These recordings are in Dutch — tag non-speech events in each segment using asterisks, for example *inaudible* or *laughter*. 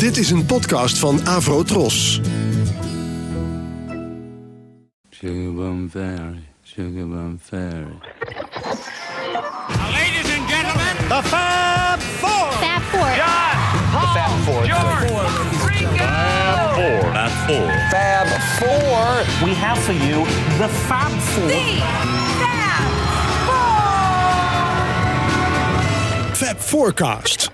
Dit is een podcast van Avro Tros. Sugarbum Fairy, Sugarbum Fairy. Ladies and gentlemen, the Fab Four. Fab Four. John, the Fab Four. George, Fab Four. Fab Four. Fab We have for you the Fab Four. The Fab Four. Fab Forecast.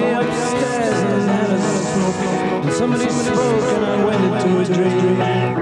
way upstairs and had a smoke. And somebody spoke and I went into a dream.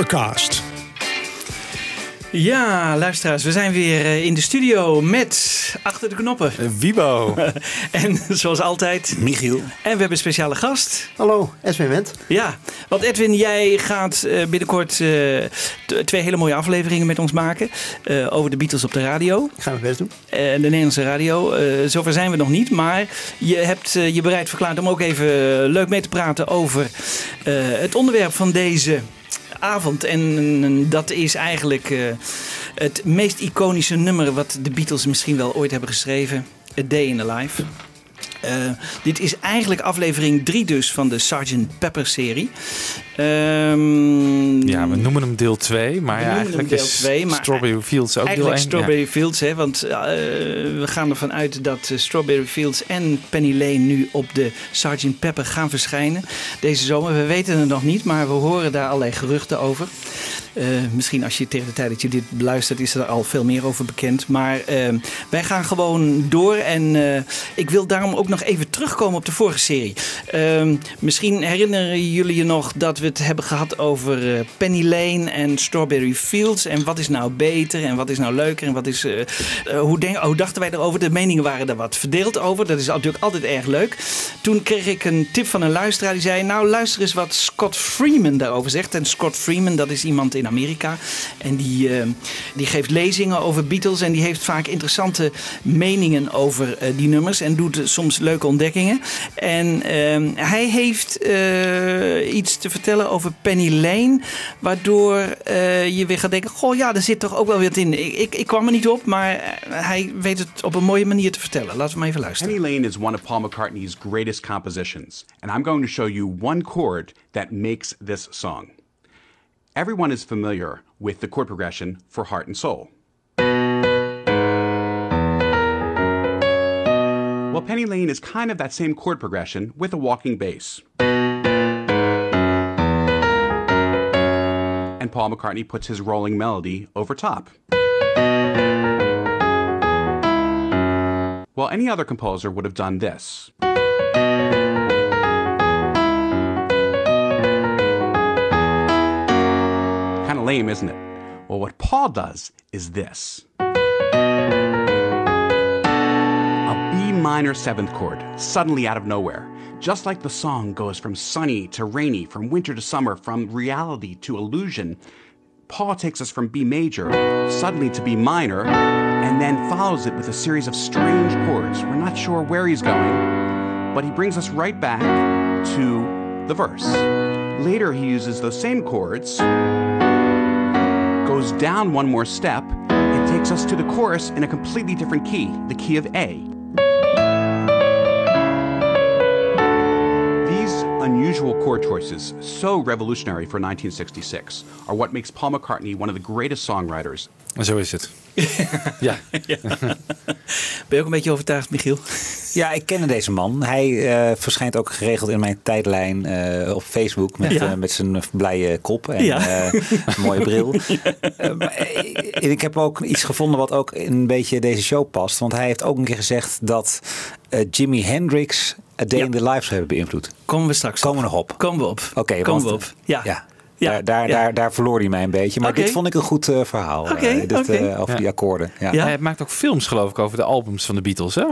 Forecast. Ja, luisteraars, we zijn weer eh, in de studio met achter de knoppen. Wiebo. *laughs* en zoals altijd. Michiel. En we hebben een speciale gast. Hallo, Edwin Wendt. Ja, want Edwin, jij gaat eh, binnenkort eh, twee hele mooie afleveringen met ons maken. eh, over de Beatles op de radio. Ik ga mijn best doen. Eh, de Nederlandse radio. Eh, zover zijn we nog niet. Maar je hebt eh, je bereid verklaard om ook even leuk mee te praten over eh, het onderwerp van deze avond. En dat is eigenlijk eh, het meest iconische nummer wat de Beatles misschien wel ooit hebben geschreven. A Day in the Life. Eh, dit is eigenlijk aflevering 3 dus van de Sgt. Pepper serie. Ehm, Ja, we noemen hem deel 2, maar ja, eigenlijk deel is twee, maar Strawberry Fields ook deel 1. Eigenlijk Strawberry Fields, hè, want eh, we gaan ervan uit dat eh, Strawberry Fields en Penny Lane nu op de Sgt. Pepper gaan verschijnen deze zomer. We weten het nog niet, maar we horen daar allerlei geruchten over. Misschien als je tegen de tijd dat je dit beluistert, is er al veel meer over bekend. Maar wij gaan gewoon door. En ik wil daarom ook nog even terugkomen op de vorige serie. Eh, misschien herinneren jullie je nog dat we het hebben gehad over eh, Penny Lane en Strawberry Fields. En wat is nou beter en wat is nou leuker en wat is. eh, eh, hoe, denk, hoe dachten wij erover? De meningen waren er wat verdeeld over. Dat is natuurlijk altijd erg leuk. Toen kreeg ik een tip van een luisteraar die zei: Nou, luister eens wat Scott Freeman daarover zegt. En Scott Freeman, dat is iemand in Amerika. En die, eh, die geeft lezingen over Beatles. En die heeft vaak interessante meningen over die nummers. En doet soms leuke ontdekkingen. En ehm, hij heeft eh, iets te vertellen over Penny Lane. Waardoor eh, je weer gaat denken: Goh, ja, er zit toch ook wel wat in. Ik, ik, ik kwam er niet op, maar eh, hij weet het op een mooie manier te vertellen. Laten we maar even luisteren. Penny Lane is one of Paul McCartney's greatest compositions, and I'm going to show you one chord that makes this song. Everyone is familiar with the chord progression for Heart and Soul. Well, Penny Lane is kind of that same chord progression with a walking bass. And Paul McCartney puts his rolling melody over top. Well, any other composer would have done this. Kind of lame, isn't it? Well, what Paul does is this minor seventh chord, suddenly out of nowhere. Just like the song goes from sunny to rainy, from winter to summer, from reality to illusion, Paul takes us from B major suddenly to B minor and then follows it with a series of strange chords. We're not sure where he's going, but he brings us right back to the verse. Later, he uses those same chords, goes down one more step, and takes us to the chorus in a completely different key, the key of A. unusual chord choices, so revolutionary for 1966, are what makes Paul McCartney one of the greatest songwriters. Zo is het. *laughs* ja. Ben je ook een beetje overtuigd, Michiel? Ja, ik ken deze man. Hij eh, verschijnt ook geregeld in mijn tijdlijn eh, op Facebook met, Ja. eh, met zijn blije kop en Ja. eh, mooie bril. *laughs* Maar, ik heb ook iets gevonden wat ook een beetje deze show past. Want hij heeft ook een keer gezegd dat eh, Jimi Hendrix A Day Ja. in the zou hebben beïnvloed. Komen we straks Komen we nog op. Komen we op. Oké, Komen want- we op. Ja. Ja. Ja, Daar, daar, ja. daar, daar verloor hij mij een beetje. Maar dit vond ik een goed eh, verhaal. eh, Oké, dit, oké. eh, over Ja. die akkoorden. Ja. Ja. Hij maakt ook films, geloof ik, over de albums van de Beatles. Hè?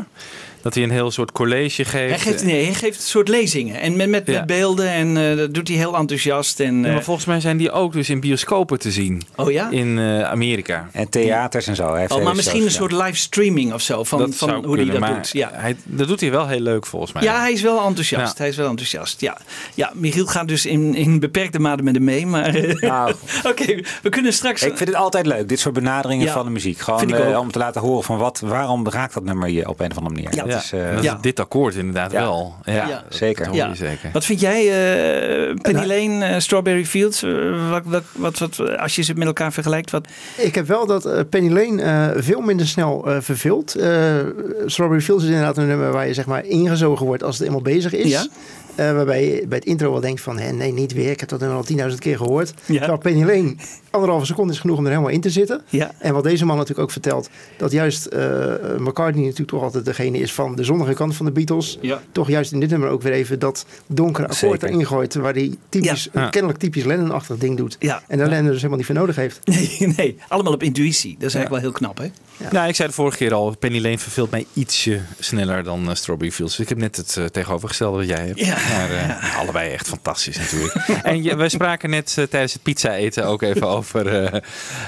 Dat hij een heel soort college geeft. Hij geeft, nee, hij geeft een soort lezingen. En met, met, Ja. met beelden. En eh, dat doet hij heel enthousiast. En, Ja, eh, maar volgens mij zijn die ook dus in bioscopen te zien. oh ja? In eh, Amerika. En theaters en zo. Hij heeft Oh, maar misschien een soort livestreaming of zo. Van, dat van hoe hij dat maar doet. Ja. Hij, dat doet hij wel heel leuk volgens mij. Ja, hij is wel enthousiast. Ja. Hij is wel enthousiast. Ja, ja Michiel gaat dus in, in beperkte mate met hem mee. Maar eh, Nou, *laughs* oké, we kunnen straks. Ik vind het altijd leuk, dit soort benaderingen Ja, van de muziek. Gewoon eh, om te laten horen van wat, waarom raakt dat nummer je op een of andere manier. Ja. Dat Ja, is, eh, dat Ja. is dit akkoord inderdaad Ja. wel. Ja, Ja, dat- zeker. Dat hoor Ja. zeker. Wat vind jij, eh Penny Lane, eh, Strawberry Fields? wat, wat, wat, wat, als je ze met elkaar vergelijkt, wat, Ik heb wel dat Penny Lane eh, veel minder snel eh, verveelt. Eh, Strawberry Fields is inderdaad een nummer waar je zeg maar ingezogen wordt als het eenmaal bezig is. Ja. Eh, waarbij je bij het intro wel denkt van, hè, nee, niet weer. Ik heb dat nummer al 10.000 keer gehoord. Ja. Terwijl Penny Lane, anderhalve seconde is genoeg om er helemaal in te zitten. Ja. En wat deze man natuurlijk ook vertelt, dat juist eh, McCartney natuurlijk toch altijd degene is van de zonnige kant van de Beatles, Ja. toch juist in dit nummer ook weer even dat donkere akkoord Zeker. erin gooit. Waar hij typisch, Ja. kennelijk typisch Lennon-achtig ding doet. Ja. En daar Lennon dus helemaal niet voor nodig heeft. Nee, *laughs* nee, allemaal op intuïtie. Dat is eigenlijk wel heel knap, hè? Nou, ik zei de vorige keer al, Penny Lane verveelt mij ietsje sneller dan eh, Strawberry Fields. Dus ik heb net het eh, tegenovergestelde wat jij hebt. Ja. Maar eh, allebei echt fantastisch natuurlijk. *laughs* en je, we spraken net tijdens het pizza eten ook even over *laughs* eh,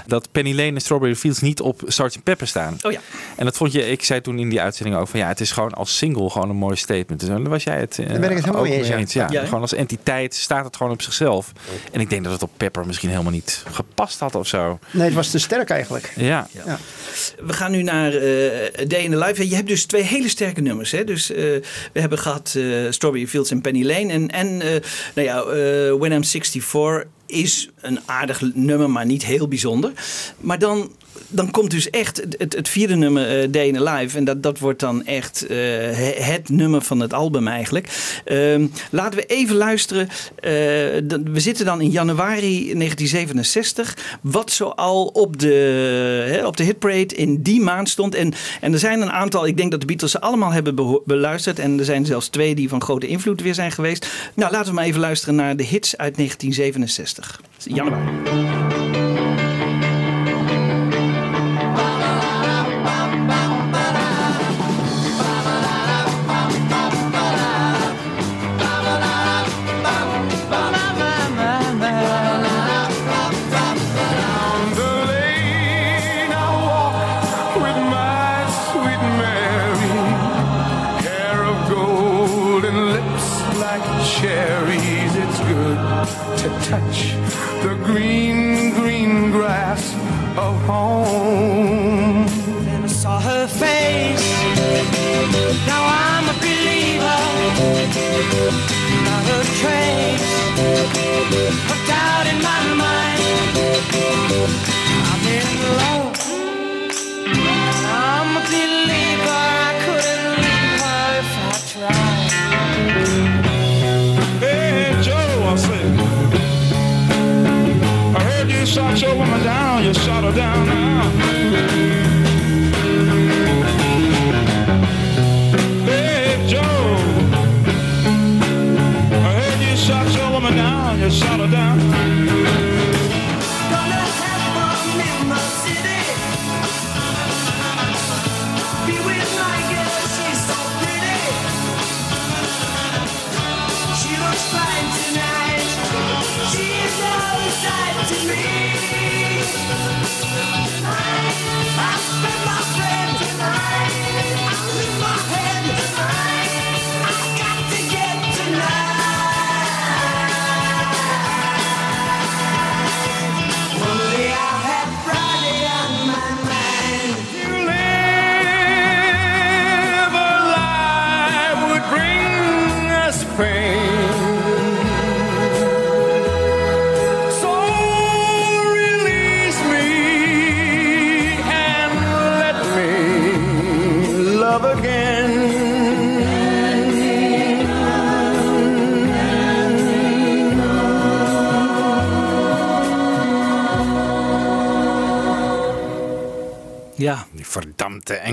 dat Penny Lane en Strawberry Fields niet op Sgt. Pepper staan. Oh ja. En dat vond je, ik zei toen in die uitzending ook van ja, het is gewoon als single gewoon een mooi statement. Dus daar was jij het eh, Daar ben ik het helemaal mee eens, ja. Ja, Ja, gewoon als entiteit staat het gewoon op zichzelf. En ik denk dat het op Pepper misschien helemaal niet gepast had of zo. Nee, het was te sterk eigenlijk. Ja. We gaan nu naar eh Day in the Life. Je hebt dus twee hele sterke nummers. Hè? Dus, eh, we hebben gehad eh, Strawberry Fields en Penny Lane. En, en eh, nou ja, eh, When I'm 64 is een aardig nummer, maar niet heel bijzonder. Maar dan, dan komt dus echt het, het, vierde nummer, eh in the Life. En dat, dat wordt dan echt eh, he- het nummer van het album eigenlijk. Ehm, laten we even luisteren. Eh, we zitten dan in januari 1967. Wat zoal op de, op de hitparade in die maand stond. En, en er zijn een aantal, ik denk dat de Beatles ze allemaal hebben beluisterd. En er zijn zelfs twee die van grote invloed weer zijn geweest. Nou, laten we maar even luisteren naar de hits uit 1967. Januari.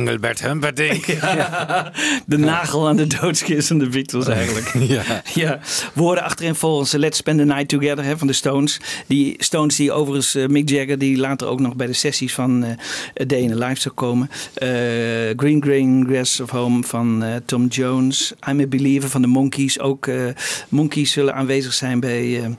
Engelbert Humperdinck. *laughs* De nagel aan de doodskist van de Beatles eigenlijk. *laughs* ja. Ja, woorden achterin volgens Let's Spend the Night Together hè, van de Stones. Die Stones die overigens eh, Mick Jagger, die later ook nog bij de sessies van eh Day in the Life zou komen. Eh, Green Green Grass of Home van Tom Jones. I'm a Believer van de Monkees. Ook Monkees zullen aanwezig zijn bij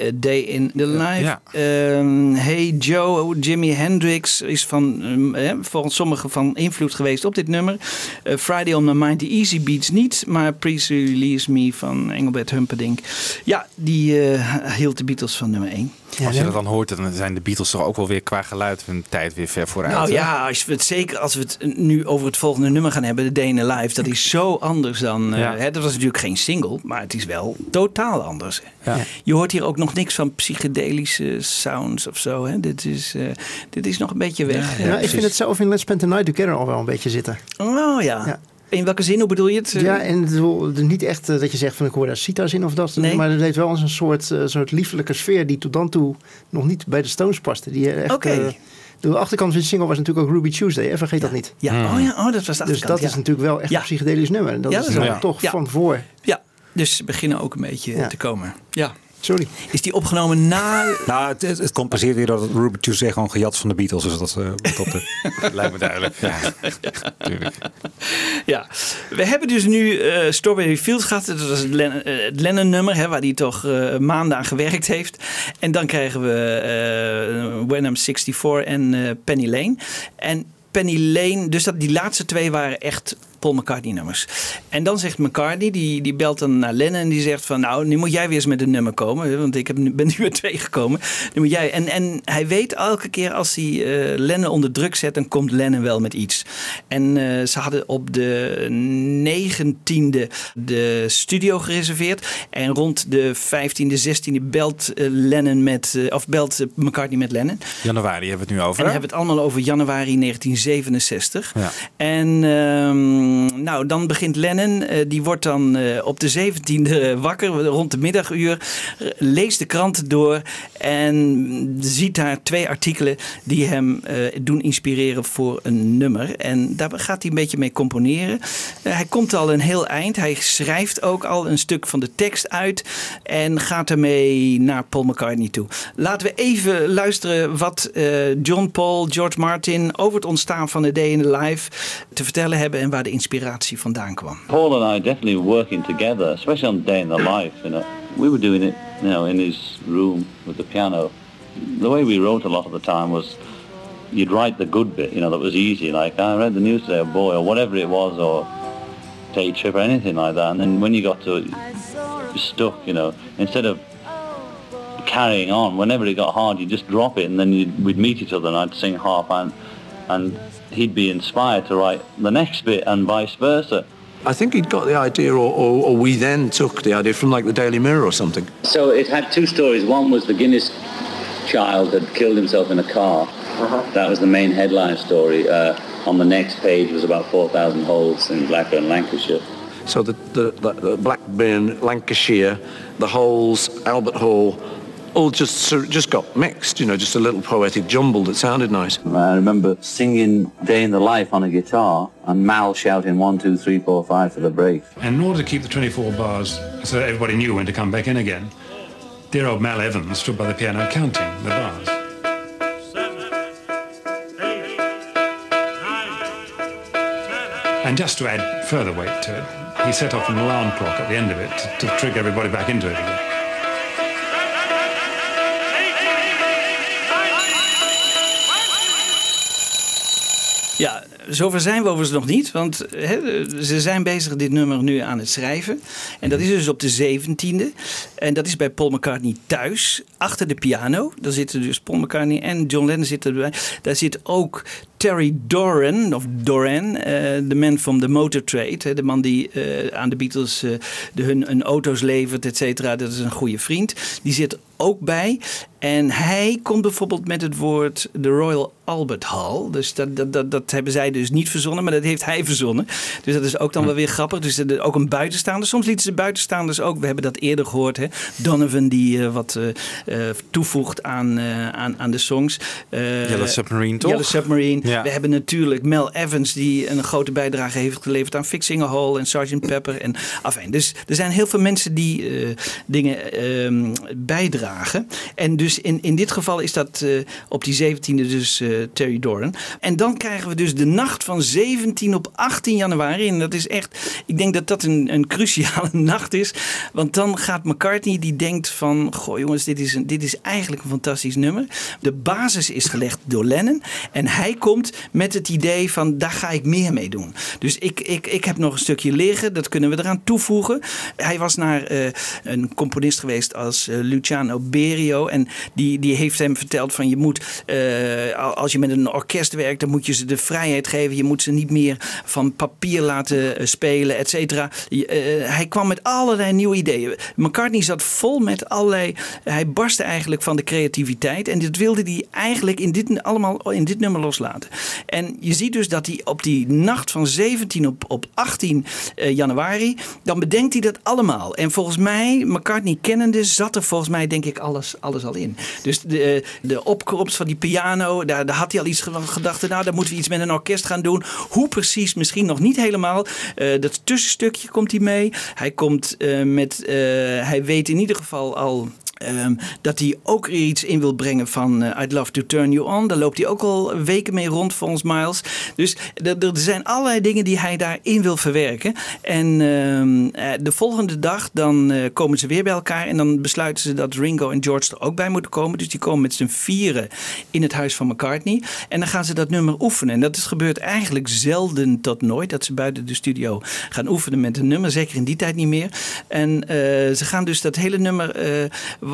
eh, Day in the Life. Ja. Ehm, hey Joe, Jimi Hendrix is van, ehm, volgens sommigen van invloed geweest op dit nummer. Eh, Friday on my Mind, The Easy Beats niet, maar Please Release Me van Engelbert Humperdinck. Ja, die eh, hield de Beatles van nummer 1. Als je dat dan hoort, dan zijn de Beatles toch ook wel weer qua geluid hun tijd weer ver vooruit. Nou hè? ja, als we het, zeker als we het nu over het volgende nummer gaan hebben, de Day in the Life, dat is zo anders dan. eh, Ja. hè, dat was natuurlijk geen single, maar het is wel totaal anders. Ja. Je hoort hier ook nog niks van psychedelische sounds of zo. Hè? Dit, is, eh, dit is nog een beetje weg. Ja, ik vind het zelf in Let's Spend the Night Together al wel een beetje zitten. Oh ja. In welke zin, hoe bedoel je het? Ja, en het het is niet echt eh, dat je zegt van ik hoor daar cita's in of dat. Nee. Maar het heeft wel eens een soort, eh, soort liefelijke sfeer die tot dan toe nog niet bij de Stones paste. Die echt Oké. eh, De achterkant van de single was natuurlijk ook Ruby Tuesday, hè? vergeet dat niet. Ja, oh ja, oh, dat was de Dus achterkant, dat ja. is natuurlijk wel echt Ja. een psychedelisch nummer. En dat Ja, is dat is dan waar. toch Ja. van voor. Ja, dus ze beginnen ook een beetje Ja. te komen. Ja. Sorry. Is die opgenomen na... Nou, het, het, het compenseert weer dat Ruby Tuesday gewoon gejat van de Beatles is. Dat, eh, dat, eh, *laughs* Lijkt me duidelijk. Ja, natuurlijk. Ja, we hebben dus nu eh, Strawberry Fields gehad. Dat was het, Len- het Lennon-nummer, hè, waar hij toch eh, maanden aan gewerkt heeft. En dan krijgen we eh When I'm 64 en eh, Penny Lane. En Penny Lane, dus dat, die laatste twee waren echt Paul McCartney nummers. En dan zegt McCartney, die, die belt dan naar Lennon en die zegt van nou, nu moet jij weer eens met een nummer komen. Want ik heb, ben nu met twee gekomen. Nu moet jij. En, en hij weet elke keer als hij eh, Lennon onder druk zet, dan komt Lennon wel met iets. En eh, ze hadden op de 19e de studio gereserveerd. En rond de 15e, 16e belt eh, Lennon met, of belt McCartney met Lennon. Januari hebben we het nu over. En dan hebben we het allemaal over januari 1967. Ja. En ehm, nou, dan begint Lennon. eh, die wordt dan eh, op de 17e wakker, rond de middaguur. leest de krant door en ziet daar twee artikelen die hem eh, doen inspireren voor een nummer. En daar gaat hij een beetje mee componeren. Hij komt al een heel eind. Hij schrijft ook al een stuk van de tekst uit en gaat ermee naar Paul McCartney toe. Laten we even luisteren wat John Paul, George Martin over het ontstaan van A Day in the Life te vertellen hebben en waar de inspiratie vandaan kwam. Paul and I definitely working together, especially on Day in the Life. You know, we were doing it, you know, in his room with the piano. The way we wrote a lot of the time was you'd write the good bit, you know, that was easy, like I read the news today, boy, or whatever it was, or a trip or anything like that. And then when you got to stuck, you know, instead of carrying on, whenever it got hard, you just drop it, and then we'd meet each other, and I'd sing half, and and he'd be inspired to write the next bit, and vice versa. I think he'd got the idea, or, or, or we then took the idea from like the Daily Mirror or something. So it had two stories. One was the Guinness child had killed himself in a car. That was the main headline story. Uh, on the next page was about 4,000 holes in Blackburn, Lancashire. So the, the, the, the Blackburn, Lancashire, the Holes, Albert Hall, all just just got mixed. You know, just a little poetic jumble that sounded nice. I remember singing Day in the Life on a guitar and Mal shouting one, two, three, four, five for the break. And in order to keep the 24 bars so that everybody knew when to come back in again, dear old Mal Evans stood by the piano counting the bars. And just to add further weight to it, he set off an alarm clock at the end of it to, to trigger everybody back into it again. Ja, zover zijn we overigens nog niet. Want ze zijn bezig dit nummer nu aan het schrijven. En dat is dus op de 17e. En dat is bij Paul McCartney thuis, achter de piano. Daar zitten dus Paul McCartney en John Lennon zitten erbij. Daar zit ook Terry Doran, of Doran, eh, de man from the motor trade. De man die eh, aan de Beatles eh, de, hun, hun auto's levert, et cetera. Dat is een goede vriend. Die zit ook bij. En hij komt bijvoorbeeld met het woord de Royal Albert Hall. Dus dat, dat, dat, dat hebben zij dus niet verzonnen, maar dat heeft hij verzonnen. Dus dat is ook dan wel weer grappig. Dus er- ook een buitenstaander. Soms lieten ze buitenstaanders ook. We hebben dat eerder gehoord. Hè? Donovan die wat toevoegt aan, aan, aan de songs. Yellow Submarine, toch? Yellow Submarine. We hebben natuurlijk Mel Evans die een grote bijdrage heeft geleverd aan Fixing a Hole en Sgt. Pepper. En, afijn, dus er zijn heel veel mensen die eh, dingen ehm, bijdragen. En dus in, in dit geval is dat eh, op die 17e dus eh, Terry Doran. En dan krijgen we dus de nacht van 17 op 18 januari. En dat is echt, ik denk dat dat een, een cruciale *laughs* nacht is. Want dan gaat McCartney die denkt van, goh jongens, dit is, een, dit is eigenlijk een fantastisch nummer. De basis is gelegd door Lennon. En hij komt met het idee van, daar ga ik meer mee doen. Dus ik, ik, ik heb nog een stukje liggen, dat kunnen we eraan toevoegen. Hij was naar eh, een componist geweest als eh, Luciano Berio. En die, die heeft hem verteld van, je moet, eh, als je met een orkest werkt, dan moet je ze de vrijheid geven. Je moet ze niet meer van papier laten spelen, et cetera. Hij kwam met allerlei nieuwe ideeën. McCartney zat vol met allerlei, hij barstte eigenlijk van de creativiteit. En dit wilde hij eigenlijk in dit, allemaal in dit nummer loslaten. En je ziet dus dat hij op die nacht van 17 op, op 18 eh, januari, dan bedenkt hij dat allemaal. En volgens mij, McCartney kennende, zat er volgens mij denk ik alles, alles al in. Dus de, eh, de opkomst van die piano, daar, daar had hij al iets gedacht. Nou, daar moeten we iets met een orkest gaan doen. Hoe precies, misschien nog niet helemaal. Eh, dat tussenstukje komt hij mee. Hij komt met, hij weet in ieder geval al. Ehm, dat hij ook iets in wil brengen van eh, I'd Love to Turn You On. Daar loopt hij ook al weken mee rond volgens Miles. Dus er zijn allerlei dingen die hij daarin wil verwerken. En ehm, eh, de volgende dag dan eh, komen ze weer bij elkaar. En dan besluiten ze dat Ringo en George er ook bij moeten komen. Dus die komen met z'n vieren in het huis van McCartney. En dan gaan ze dat nummer oefenen. En dat is gebeurt eigenlijk zelden tot nooit. Dat ze buiten de studio gaan oefenen met een nummer. Zeker in die tijd niet meer. En ze gaan dus dat hele nummer,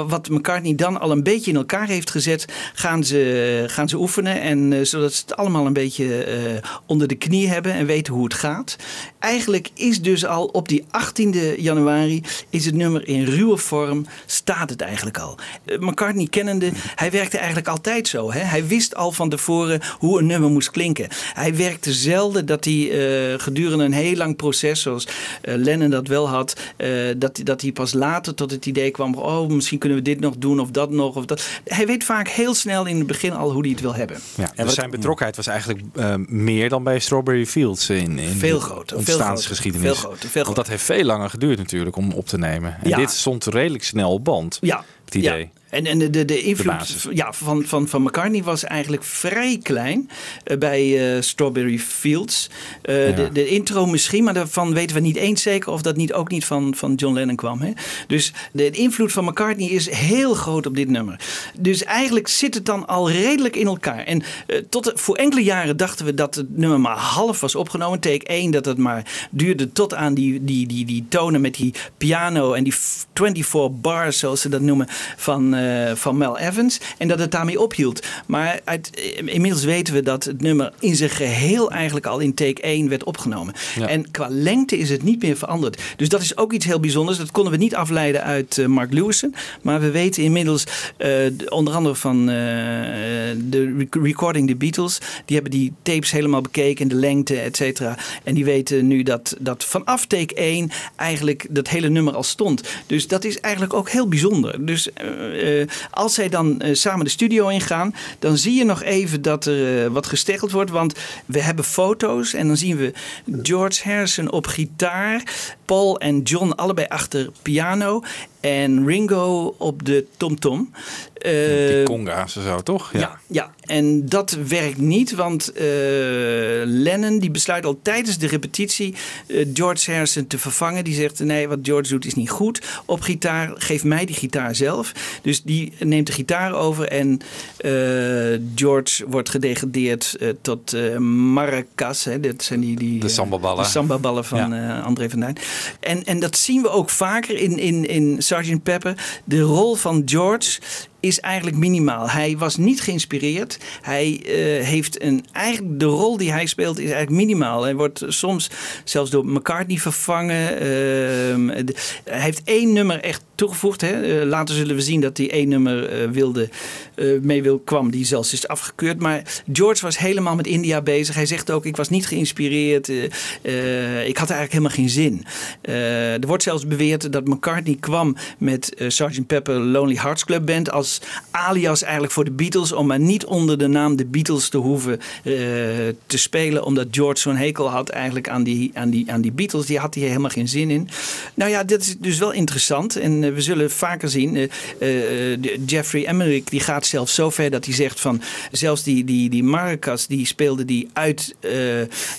wat McCartney dan al een beetje in elkaar heeft gezet, gaan ze, gaan ze oefenen. En eh, zodat ze het allemaal een beetje eh, onder de knie hebben en weten hoe het gaat. Eigenlijk is dus al op die 18e januari is het nummer in ruwe vorm, staat het eigenlijk al. Eh, McCartney kennende, hij werkte eigenlijk altijd zo. Hè? Hij wist al van tevoren hoe een nummer moest klinken. Hij werkte zelden dat hij gedurende een heel lang proces, zoals Lennon dat wel had, dat, dat hij pas later tot het idee kwam: oh, misschien kunnen we dit nog doen of dat nog. Of dat. Hij weet vaak heel snel in het begin al hoe hij het wil hebben. Ja, en zijn betrokkenheid was eigenlijk eh, meer dan bij Strawberry Fields in, in Veel de groter, veel ontstaansgeschiedenis. groter, veel groter, veel Want dat heeft veel langer geduurd natuurlijk om op te nemen. En Ja. dit stond redelijk snel op band. Ja, Het idee. Ja. En, en de, de, de invloed ja, van, van, van McCartney was eigenlijk vrij klein eh, bij eh, Strawberry Fields. Eh, Ja. de, de intro misschien, maar daarvan weten we niet eens zeker of dat niet ook niet van, van John Lennon kwam. Hè? Dus de invloed van McCartney is heel groot op dit nummer. Dus eigenlijk zit het dan al redelijk in elkaar. En tot, voor enkele jaren dachten we dat het nummer maar half was opgenomen. Take 1, dat het maar duurde tot aan die, die, die, die tonen met die piano en die f- 24 bars, zoals ze dat noemen, van, van Mel Evans. En dat het daarmee ophield. Maar uit, eh, inmiddels weten we dat het nummer in zijn geheel eigenlijk al in take 1 werd opgenomen. Ja. En qua lengte is het niet meer veranderd. Dus dat is ook iets heel bijzonders. Dat konden we niet afleiden uit eh, Mark Lewison. Maar we weten inmiddels, eh, de- onder andere van eh, de rec- Recording the Beatles. Die hebben die tapes helemaal bekeken, de lengte, et cetera. En die weten nu dat, dat vanaf take 1 eigenlijk dat hele nummer al stond. Dus dat is eigenlijk ook heel bijzonder. Dus eh, als zij dan eh, samen de studio ingaan, dan zie je nog even dat er eh, wat gesteggeld wordt. Want we hebben foto's en dan zien we George Harrison op gitaar, Paul en John allebei achter piano en Ringo op de tom-tom. Die Eh, conga's zo, toch? ja, ja, en dat werkt niet, want eh, Lennon die besluit al tijdens de repetitie eh, George Harrison te vervangen. Die zegt: nee, wat George doet is niet goed op gitaar. Geef mij die gitaar zelf. Dus die neemt de gitaar over en George wordt gedegradeerd tot maracas. Hè. Dat zijn die, die De sambaballen. de sambaballen van André van Duin. En, en dat zien we ook vaker in, in, in Sgt. Pepper. De rol van George is eigenlijk minimaal. Hij was niet geïnspireerd. Hij eh, heeft een eigenlijk de rol die hij speelt is eigenlijk minimaal. Hij wordt soms zelfs door McCartney vervangen. Ehm, hij heeft één nummer echt toegevoegd. Hè. Eh, later zullen we zien dat hij één nummer eh, wilde, mee wil, kwam, die zelfs is afgekeurd. Maar George was helemaal met India bezig. Hij zegt ook: ik was niet geïnspireerd. ik had eigenlijk helemaal geen zin. Er wordt zelfs beweerd dat McCartney kwam met Sgt. Pepper Lonely Hearts Club Band als alias eigenlijk voor de Beatles, om maar niet onder de naam de Beatles te hoeven eh, te spelen, omdat George zo'n hekel had eigenlijk aan die, aan, die, aan die Beatles. Die had hij helemaal geen zin in. Nou ja, dit is dus wel interessant en eh, we zullen vaker zien. eh, de- Jeffrey Emmerich die gaat zelfs zo ver dat hij zegt van zelfs die, die, die maracas die speelde die uit,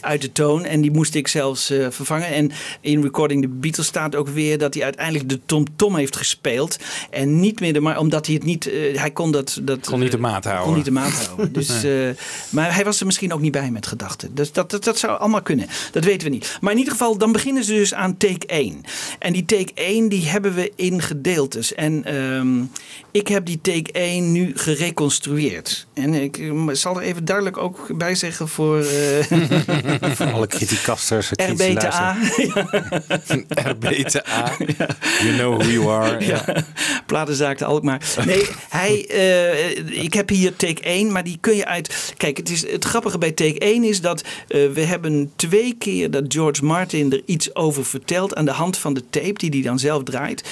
uit de toon en die moest ik zelfs vervangen. En in Recording the Beatles staat ook weer dat hij uiteindelijk de tom-tom heeft gespeeld en niet meer de maar omdat hij het niet, eh, hij kon dat, dat Kon niet de maat houden. kon niet de maat houden. Dus, *laughs* Nee. eh, maar hij was er misschien ook niet bij met gedachten. Dus dat, dat, dat zou allemaal kunnen. Dat weten we niet. Maar in ieder geval, dan beginnen ze dus aan take 1. En die take 1 die hebben we in gedeeltes. En ehm, ik heb die take 1 nu gereconstrueerd. En ik eh, zal er even duidelijk ook bij zeggen voor... eh, *laughs* Voor alle criticasters, RBTA. *laughs* RBTA. You know who you are. Ja, platenzaak de Alkmaar. Nee, hij, eh, ik heb hier take 1, maar die kun je uit... Kijk, het, is, het grappige bij take 1 is dat eh, we hebben twee keer dat George Martin er iets over vertelt aan de hand van de tape die hij dan zelf draait.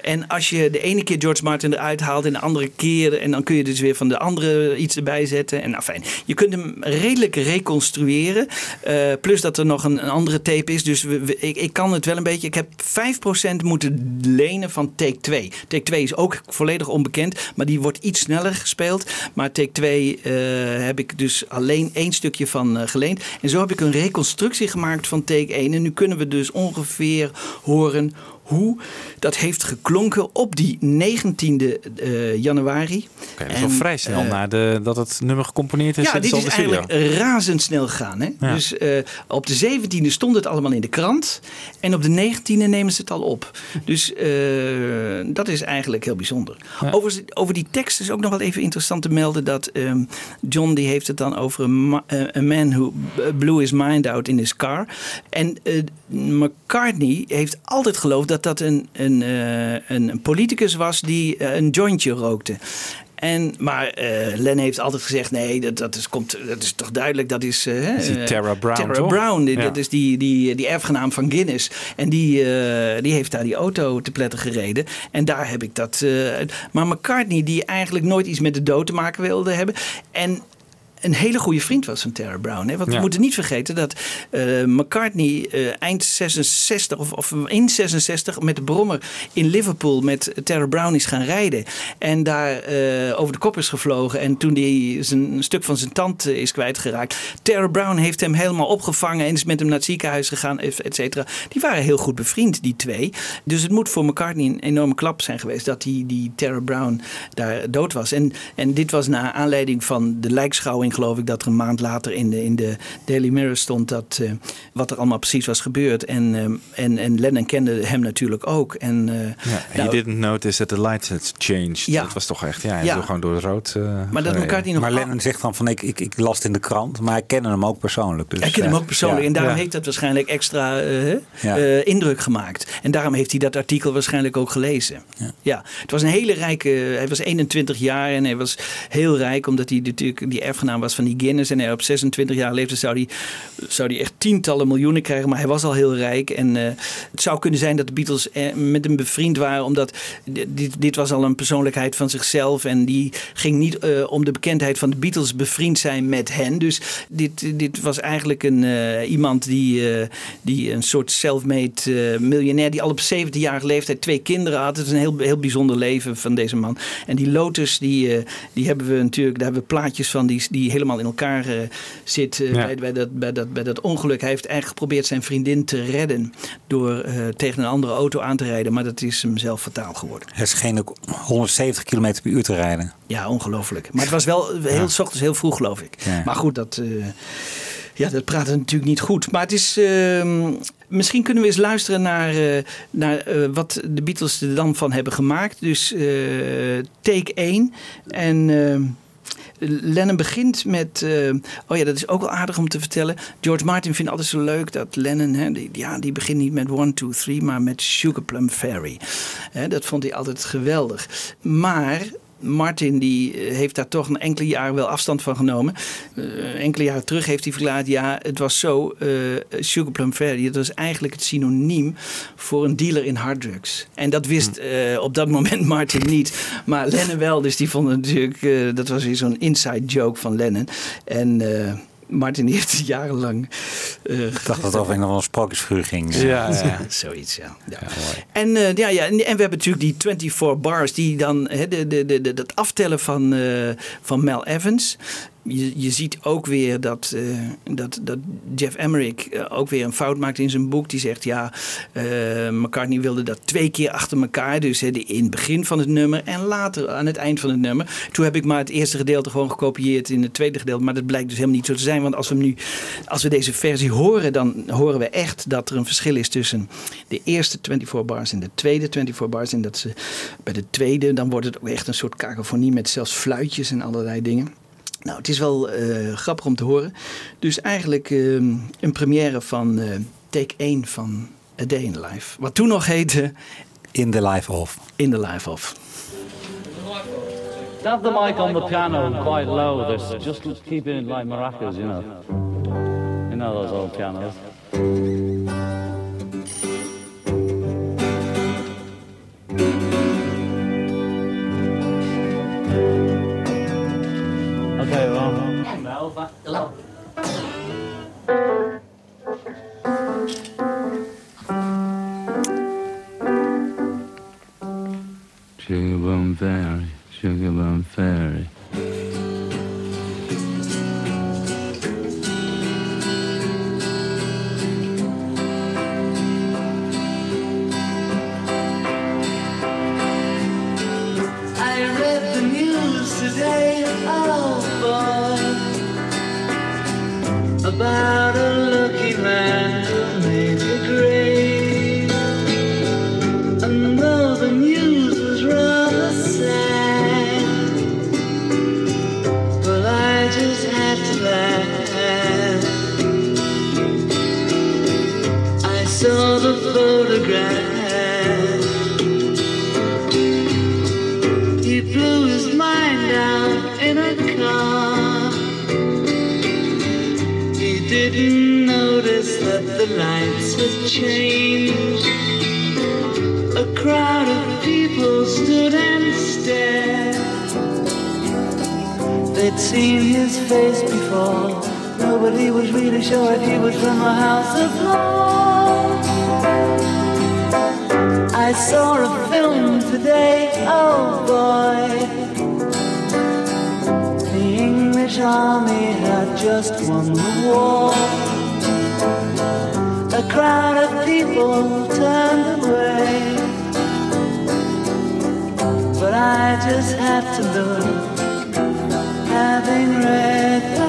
En als je de ene keer George Martin eruit haalt en de andere keer... en dan kun je dus weer van de andere iets erbij zetten. En nou fijn, je kunt hem redelijk reconstrueren. Eh, plus dat er nog een, andere tape is. Dus we- ik, ik kan het wel een beetje... Ik heb 5% moeten lenen van take 2. Take 2 is ook volledig onbekend, maar die wordt iets sneller gespeeld. Maar take 2 eh, heb ik dus alleen één stukje van eh, geleend. En zo heb ik een reconstructie gemaakt van take 1. En nu kunnen we dus ongeveer horen hoe dat heeft geklonken op die 19e eh, januari. Oké, vrij snel eh, na de, dat het nummer gecomponeerd is. ja, dit is eigenlijk razendsnel gegaan. Hè? Ja. Dus eh, op de 17e stond het allemaal in de krant. En op de 19e nemen ze het al op. Dus dat is eigenlijk heel bijzonder. Over, over die tekst is ook nog wel even interessant te melden dat ehm, John die heeft het dan over een a man who blew his mind out in his car. En McCartney heeft altijd geloofd dat dat een, een, eh, een, een politicus was die eh, een jointje rookte. En, maar eh Len heeft altijd gezegd: nee, dat, dat, is, komt, dat is toch duidelijk. Dat is, is die Tara Brown, Tara toch? Brown, die- Ja. dat is die, die, die erfgenaam van Guinness. En die, die heeft daar die auto te pletten gereden. En daar heb ik dat. maar McCartney, die eigenlijk nooit iets met de dood te maken wilde hebben. En een hele goede vriend was van Tara Brown. Hè? Want we moeten niet vergeten dat eh, McCartney eh, eind 66 of, of in 66 met de brommer in Liverpool met Tara Brown is gaan rijden. En daar eh, over de kop is gevlogen. En toen hij zijn, een stuk van zijn tand is kwijtgeraakt. Tara Brown heeft hem helemaal opgevangen en is met hem naar het ziekenhuis gegaan, et cetera. Die waren heel goed bevriend, die twee. Dus het moet voor McCartney een enorme klap zijn geweest dat die, die Tara Brown daar dood was. En, en dit was naar aanleiding van de lijkschouwing, geloof ik, dat er een maand later in de, in de Daily Mirror stond dat, eh, wat er allemaal precies was gebeurd. En, eh, en, en Lennon kende hem natuurlijk ook. En, eh, Ja, nou, didn't notice that the lights had changed. Ja. Dat was toch echt, ja, hij Ja. gewoon door het rood eh, Maar dat. McCartney nog Maar Lennon zegt dan van ik, ik, ik las het in de krant, maar ik ken hem ook persoonlijk. Dus, Hij kent hem ook persoonlijk ja. en daarom Ja. heeft dat waarschijnlijk extra eh, Ja. eh, indruk gemaakt. En daarom heeft hij dat artikel waarschijnlijk ook gelezen. Ja. het was een hele rijke, hij was 21 jaar en hij was heel rijk omdat hij natuurlijk die erfgenaam was van die Guinness. En hij op 26 jaar leeftijd zou hij, zou hij echt tientallen miljoenen krijgen, maar hij was al heel rijk. En eh, het zou kunnen zijn dat de Beatles eh, met hem bevriend waren omdat dit, dit was al een persoonlijkheid van zichzelf en die ging niet eh, om de bekendheid van de Beatles bevriend zijn met hen. Dus dit, dit was eigenlijk een, iemand die, die een soort self-made miljonair, die al op 17-jarige leeftijd twee kinderen had. Het is een heel, heel bijzonder leven van deze man. En die Lotus, die, die hebben we natuurlijk, daar hebben we plaatjes van die, die helemaal in elkaar eh zit eh, Ja. bij, bij, dat, bij, dat, bij dat ongeluk. Hij heeft eigenlijk geprobeerd zijn vriendin te redden door eh, tegen een andere auto aan te rijden, maar dat is hem zelf fataal geworden. Hij scheen ook 170 km per uur te rijden. Ja, ongelooflijk. Maar het was wel heel, s ochtends heel vroeg, geloof ik. Ja. Maar goed, dat, ja, dat praat natuurlijk niet goed. Maar het is. ehm, misschien kunnen we eens luisteren naar, naar wat de Beatles er dan van hebben gemaakt. Dus take 1. En. Lennon begint met. eh, oh ja, dat is ook wel aardig om te vertellen. George Martin vindt altijd zo leuk dat Lennon. Hè, die, ja, die begint niet met 1, 2, 3, maar met Sugar Plum Fairy. Dat vond hij altijd geweldig. Maar. Martin die eh, heeft daar toch een enkele jaren wel afstand van genomen. Eh, enkele jaren terug heeft hij verklaard: ja, het was zo. eh Sugar Plum Fairy, dat was eigenlijk het synoniem voor een dealer in harddrugs. En dat wist eh, op dat moment *laughs* Martin niet. Maar Lennon wel, dus die vond het natuurlijk. dat was weer zo'n inside joke van Lennon. En. Martin heeft jarenlang. eh, Ik dacht dat het over een of andere sprookjesfiguur ging. Ja, ja. Zoiets, ja. ja. En, eh, ja, ja, en en we hebben natuurlijk die 24 bars, die dan hè, de, de, de, de, dat aftellen van, eh, van Mel Evans. Je, je ziet ook weer dat, eh, dat, dat Jeff Emmerich eh, ook weer een fout maakt in zijn boek. Die zegt, ja, eh, McCartney wilde dat twee keer achter elkaar. Dus in het begin van het nummer en later aan het eind van het nummer. Toen heb ik maar het eerste gedeelte gewoon gekopieerd in het tweede gedeelte. Maar dat blijkt dus helemaal niet zo te zijn. Want als we, nu, als we deze versie horen, dan horen we echt dat er een verschil is tussen de eerste 24 bars en de tweede 24 bars. En dat ze bij de tweede, dan wordt het ook echt een soort kakofonie met zelfs fluitjes en allerlei dingen. Nou, het is wel eh, grappig om te horen. Dus eigenlijk eh, een première van eh, take 1 van A Day in the Life. Wat toen nog heette... In the Life of. In the Life of. Have the mic on the piano quite low. There's just keeping it like maracas, you know. You know those old pianos. Okay, well. Sugar Bum Fairy, Sugar Bum Fairy. About A crowd of people stood and stared. They'd seen his face before. Nobody was really sure if he was from a house of law. I saw a film today, oh boy. The English army had just won the war. Crowd of people turned away. But I just had to look, having read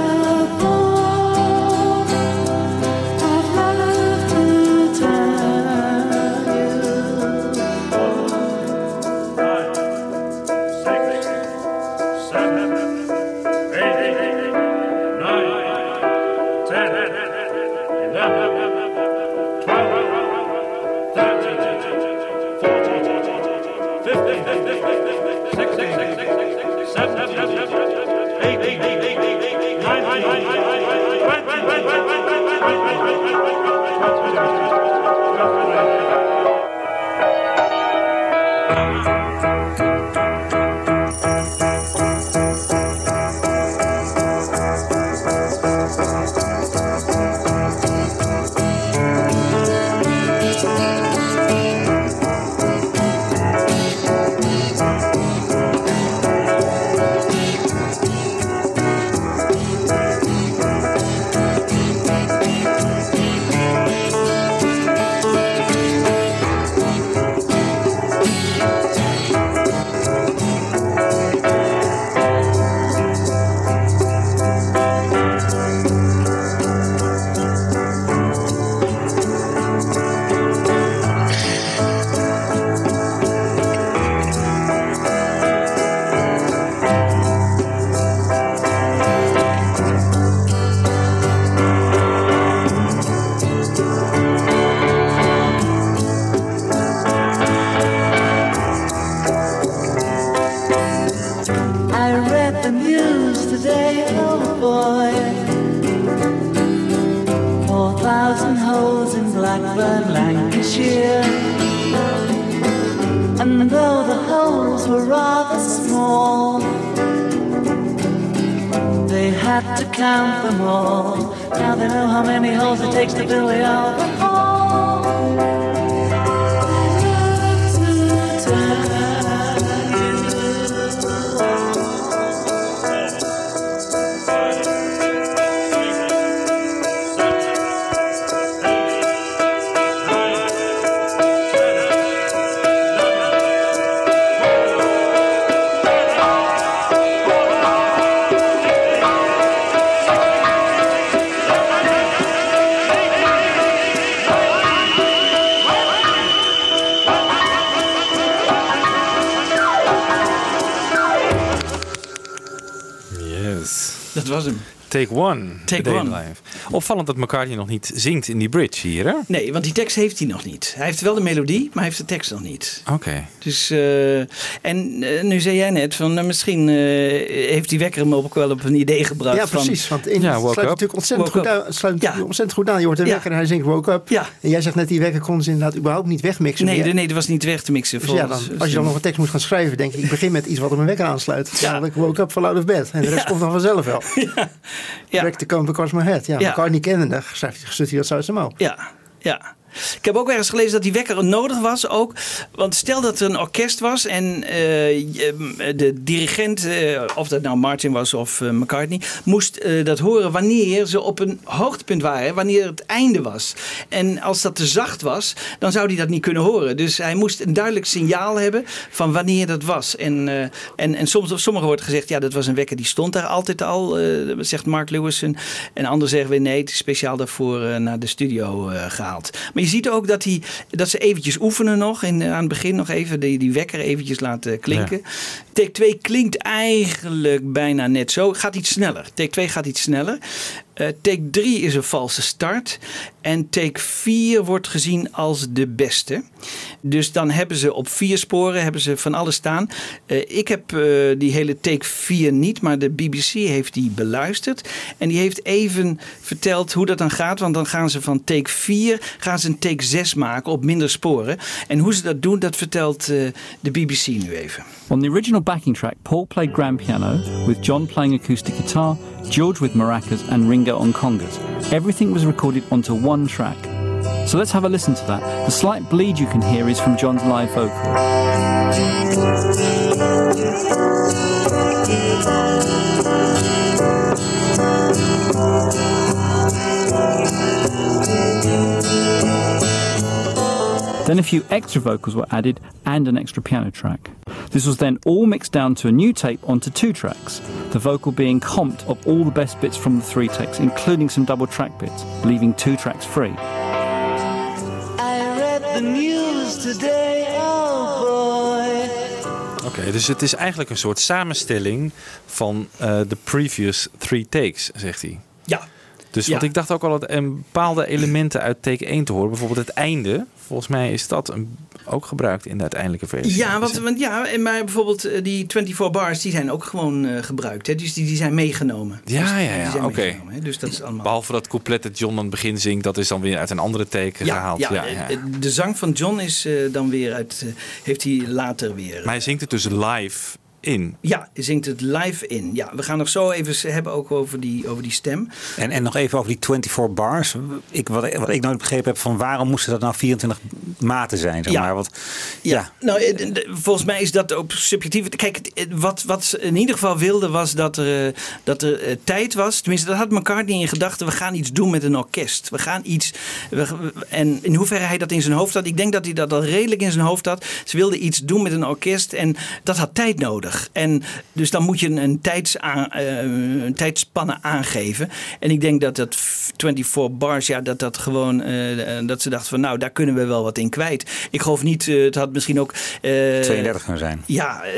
One. Take One. Life. Opvallend dat McCartney nog niet zingt in die bridge hier, hè? Nee, want die tekst heeft hij nog niet. Hij heeft wel de melodie, maar hij heeft de tekst nog niet. Oké. Dus, eh, en eh, nu zei jij net, van, nou, misschien eh, heeft die wekker hem ook wel op een idee gebracht. Ja, van- precies. Want in, het sluit natuurlijk ontzettend, Woke goed up. aan, sluit natuurlijk ontzettend goed aan. Je hoort een Ja. wekker en hij zingt woke up. Ja. En jij zegt net, die wekker kon ze inderdaad überhaupt niet wegmixen Nee, de- nee, dat was niet weg te mixen. Dus ja, dan, als je dan nog een tekst moet gaan schrijven, denk ik, ik begin met iets wat op mijn wekker aansluit. Ja. ik woke up van out of bed. En de rest komt dan vanzelf wel. *laughs* Ja. Cone because my head. Ja, Ja. niet kennende, schrijft hij, dat zo uit zijn mouw. Ja, ja. Ik heb ook ergens gelezen dat die wekker nodig was ook. Want stel dat er een orkest was en eh, je- de dirigent, eh, of dat nou Martin was of eh, McCartney, moest eh, dat horen wanneer ze op een hoogtepunt waren. Wanneer het einde was. En als dat te zacht was, dan zou hij dat niet kunnen horen. Dus hij moest een duidelijk signaal hebben van wanneer dat was. En, eh, en, en soms, sommigen wordt gezegd, ja dat was een wekker die stond daar altijd al, eh, zegt Mark Lewis. En, en anderen zeggen weer nee, het is speciaal daarvoor eh, naar de studio eh, gehaald. Je ziet ook dat, hij, dat ze eventjes oefenen nog. In, aan het begin nog even die, die wekker eventjes laten klinken. Take 2 klinkt eigenlijk bijna net zo. Gaat iets sneller. Take 2 gaat iets sneller. Eh, take 3 is een valse start. En take 4 wordt gezien als de beste. Dus dan hebben ze op vier sporen hebben ze van alles staan. Eh, ik heb eh, die hele take 4 niet, maar de BBC heeft die beluisterd. En die heeft even verteld hoe dat dan gaat. Want dan gaan ze van take 4 gaan ze een take 6 maken op minder sporen. En hoe ze dat doen, dat vertelt de BBC nu even. On the original backing track, Paul played grand piano, with John playing acoustic guitar, George with maracas, and Ringo on congas. Everything was recorded onto one track. So let's have a listen to that. The slight bleed you can hear is from John's live vocal. Then a few extra vocals were added and an extra piano track. This was then all mixed down to a new tape onto two tracks, the vocal being comped of all the best bits from the three takes, including some double track bits, leaving two tracks free. I read the news today, oh boy. Oké, dus het is eigenlijk een soort samenstelling van eh, de previous three takes, zegt hij. Dus Ja. want ik dacht ook al dat een bepaalde elementen uit take 1 te horen. Bijvoorbeeld het einde. Volgens mij is dat een, ook gebruikt in de uiteindelijke versie. Ja, want, want ja, en maar bijvoorbeeld eh, die 24 bars, die zijn ook gewoon eh, gebruikt. Hè? Dus die, die zijn meegenomen. Dus Ja, die ja, ja, zijn oké. Dus dat is allemaal... Behalve dat couplet dat John aan het begin zingt, dat is dan weer uit een andere take Ja, gehaald. ja, Ja, eh, ja. de zang van John is dan weer uit, heeft hij later weer. Maar hij zingt het dus live in. Ja, zingt het live in. Ja, we gaan nog zo even hebben ook over die, over die stem. En, en nog even over die 24 bars. Ik, wat, ik- wat ik nooit begrepen heb, van waarom moesten dat nou 24 maten zijn? Zeg Ja. maar. Want, Ja, nou, eh, volgens mij is dat ook subjectief. Kijk, het- wat, wat ze in ieder geval wilden was dat er, eh, dat er eh, tijd was. Tenminste, dat had McCartney in gedachten. We gaan iets doen met een orkest. We gaan iets. we- en in hoeverre hij dat in zijn hoofd had. Ik denk dat hij dat al redelijk in zijn hoofd had. Ze wilden iets doen met een orkest. En dat had tijd nodig. En dus dan moet je een, een, tijds een tijdspanne aangeven. En ik denk dat dat 24 bars, ja, dat dat gewoon. eh, dat ze dachten van nou, daar kunnen we wel wat in kwijt. Ik geloof niet, eh, het had misschien ook. eh, 32 kunnen zijn. ja, eh,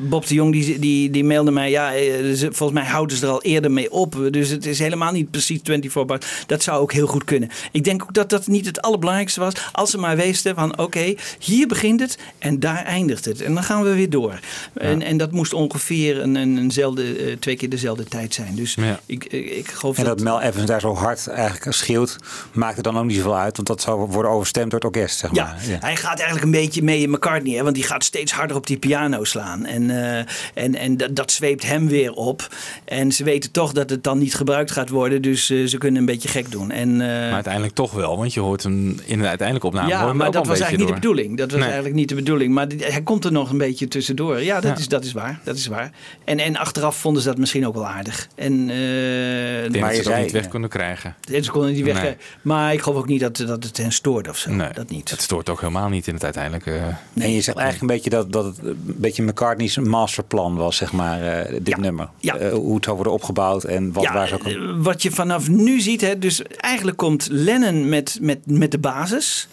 Bob de Jong die, die, die mailde mij. Ja, eh, volgens mij houden ze er al eerder mee op. Dus het is helemaal niet precies 24 bars. Dat zou ook heel goed kunnen. Ik denk ook dat dat niet het allerbelangrijkste was. Als ze maar wisten van oké, hier begint het en daar eindigt het. En dan gaan we weer door. En, en dat moest ongeveer een, een, eenzelfde, eh, twee keer dezelfde tijd zijn. Dus Ja. ik, ik, ik geloof En dat... dat Mel Evans daar zo hard eigenlijk schreeuwt, maakt het dan ook niet zoveel uit. Want dat zou worden overstemd door het orkest, zeg Ja, maar. hij gaat eigenlijk een beetje mee in McCartney. Hè, want die gaat steeds harder op die piano slaan. En, eh, en, en dat, dat zweept hem weer op. En ze weten toch dat het dan niet gebruikt gaat worden. Dus eh, ze kunnen een beetje gek doen. En, eh, Maar uiteindelijk toch wel, want je hoort hem in de uiteindelijke opname. ja, maar dat was eigenlijk niet de bedoeling. Dat was Nee. eigenlijk niet de bedoeling. Maar hij komt er nog een beetje tussendoor. Ja, dat, Ja. Is, dat is waar. Dat is waar. En, en achteraf vonden ze dat misschien ook wel aardig. En, eh, Ik denk dat ze ook niet weg kunnen krijgen. En ze konden niet weg. Nee. Maar ik geloof ook niet dat, dat het hen stoort of zo. Nee, dat niet. Het stoort ook helemaal niet in het uiteindelijke. eh, En je zegt eigenlijk een beetje dat, dat het een beetje McCartney's masterplan was, zeg maar, eh, dit nummer. Eh, hoe het zou worden opgebouwd en wat Ja, waar zou eh, wat je vanaf nu ziet, hè, dus eigenlijk komt Lennon met, met, met de basis.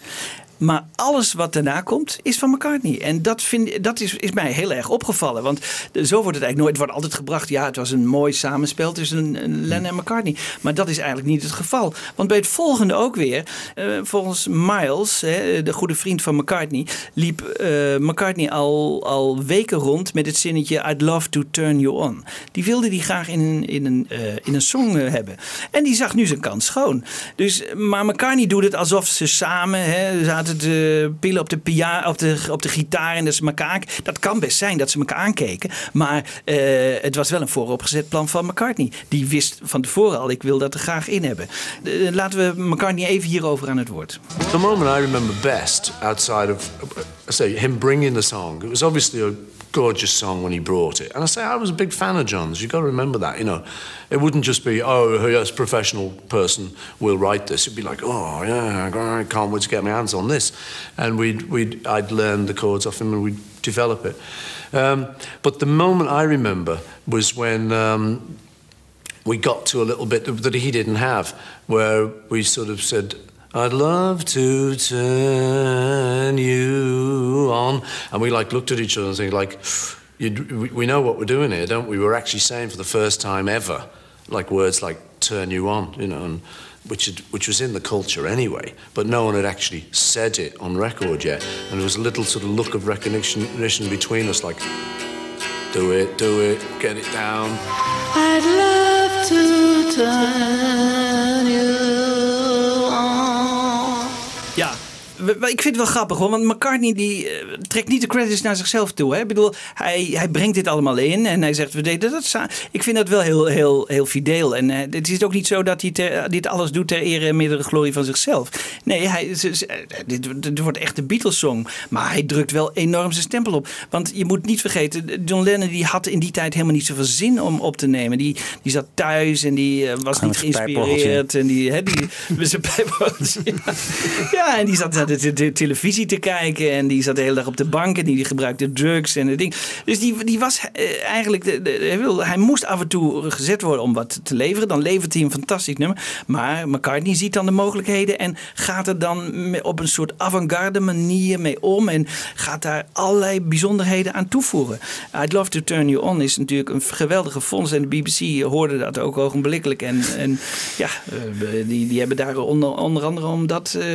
Maar alles wat daarna komt, is van McCartney. En dat, vind, dat is, is mij heel erg opgevallen. Want zo wordt het eigenlijk nooit. Het wordt altijd gebracht. Ja, het was een mooi samenspel tussen een, een Lennon en McCartney. Maar dat is eigenlijk niet het geval. Want bij het volgende ook weer. eh, volgens Miles, hè, de goede vriend van McCartney. liep eh, McCartney al, al weken rond met het zinnetje. I'd love to turn you on. Die wilde die graag in een, in een, eh, in een song eh, hebben. En die zag nu zijn kans schoon. Dus, maar McCartney doet het alsof ze samen hè, zaten te pillen op de, pia, op, de, op de gitaar en ze elkaar... Dat kan best zijn dat ze elkaar aankeken. Maar eh, het was wel een vooropgezet plan van McCartney. Die wist van tevoren al, ik wil dat er graag in hebben. Eh, laten we McCartney even hierover aan het woord. The moment I remember best outside of, uh, say, him bringing the song, it was obviously a gorgeous song when he brought it. And I say I was a big fan of John's. You've got to remember that, you know. It wouldn't just be, oh, yes, professional person will write this. It'd be like, oh, yeah, I can't wait to get my hands on this. And we'd, we'd, I'd learn the chords off him and we'd develop it. Um, but the moment I remember was when um, we got to a little bit that he didn't have, where we sort of said, I'd love to turn you on. And we like looked at each other and think like, we- know what we're doing here, don't we? We're actually saying for the first time ever, like words like turn you on, you know, and which, had, which was in the culture anyway, but no one had actually said it on record yet. And there was a little sort of look of recognition recognition between us, like, do it, do it, get it down. I'd love to turn you ik vind het wel grappig hoor, want McCartney die eh, trekt niet de credits naar zichzelf toe. Hè? Ik bedoel, hij, hij brengt dit allemaal in en hij zegt we deden dat samen. Ik vind dat wel heel, heel, heel fideel. En eh, het is ook niet zo dat hij ter- dit alles doet ter ere en meerdere glorie van zichzelf. Nee, hij, ze- ze- eh, dit, dit wordt echt de Beatles song. Maar hij drukt wel enorm zijn stempel op. Want je moet niet vergeten, John Lennon die had in die tijd helemaal niet zoveel zin om op te nemen. Die, die zat thuis en die was niet geïnspireerd. En die, hè, die, met zijn. Ja. *laughs* ja, en die zat naar de, de- televisie te kijken. En die zat de hele dag op de bank. En die gebruikte drugs en het ding. Dus die, die was eh, eigenlijk... De, hij, moest af en toe gezet worden om wat te leveren. Dan levert hij een fantastisch nummer. Maar McCartney ziet dan de mogelijkheden. En gaat er dan op een soort avant-garde manier mee om. En gaat daar allerlei bijzonderheden aan toevoegen. I'd Love to Turn You On is natuurlijk een geweldige fonds. En de BBC hoorde dat ook ogenblikkelijk. En, en ja, eh, die, die hebben daar onder, onder andere omdat... eh,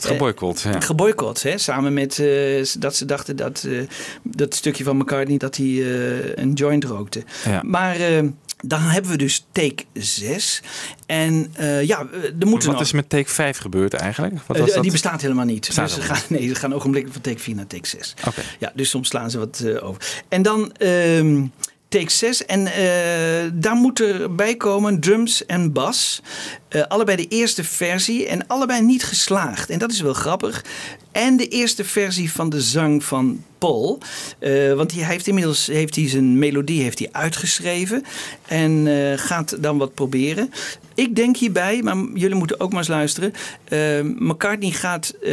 Geboycott, ja. Geboycott, hè? samen met eh, dat ze dachten dat eh, dat stukje van McCartney dat hij eh, een joint rookte. Ja. Maar dan hebben we dus take 6. En eh, ja, er moeten Wat nog- is met take 5 gebeurd eigenlijk? Wat was dat? Die bestaat helemaal niet. Bestaat dus ze gaan, nee, ze gaan ogenblikkelijk van take 4 naar take 6. Oké. Ja, dus soms slaan ze wat over. En dan ehm, take 6. En eh, daar moet erbij komen drums en bas. Eh, allebei de eerste versie en allebei niet geslaagd. En dat is wel grappig. En de eerste versie van de zang van Paul. Eh, want hij heeft inmiddels heeft hij zijn melodie heeft hij uitgeschreven. En gaat dan wat proberen. Ik denk hierbij, maar jullie moeten ook maar eens luisteren. eh, McCartney gaat eh,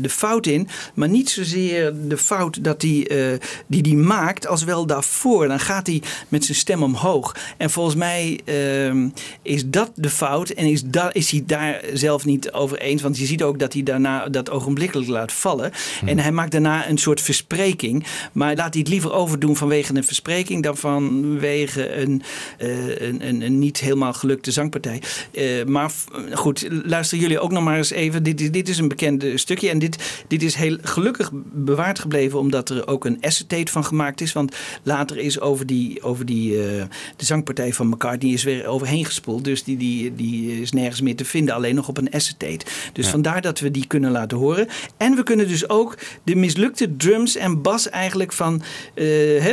de fout in. Maar niet zozeer de fout dat hij, eh, die hij maakt. Als wel daarvoor. Dan gaat hij met zijn stem omhoog. En volgens mij ehm, is dat de fout. En is, da, is hij daar zelf niet over eens. Want je ziet ook dat hij daarna dat ogenblikkelijk laat vallen. En hij maakt daarna een soort verspreking. Maar laat hij het liever overdoen vanwege een verspreking. Dan vanwege een, eh, een, een, een niet helemaal gelukte zangpartij. Eh, maar goed, luisteren jullie ook nog maar eens even. Dit, is- dit is een bekend stukje. En dit, dit is heel gelukkig bewaard gebleven. Omdat er ook een acetate van gemaakt is. Want later is over die, over die eh, de zangpartij van McCartney is weer overheen gespoeld. Dus die, die, die is nergens meer te vinden. Alleen nog op een acetate. Dus Ja. vandaar dat we die kunnen laten horen. En we kunnen dus ook de mislukte drums en bas eigenlijk van... eh,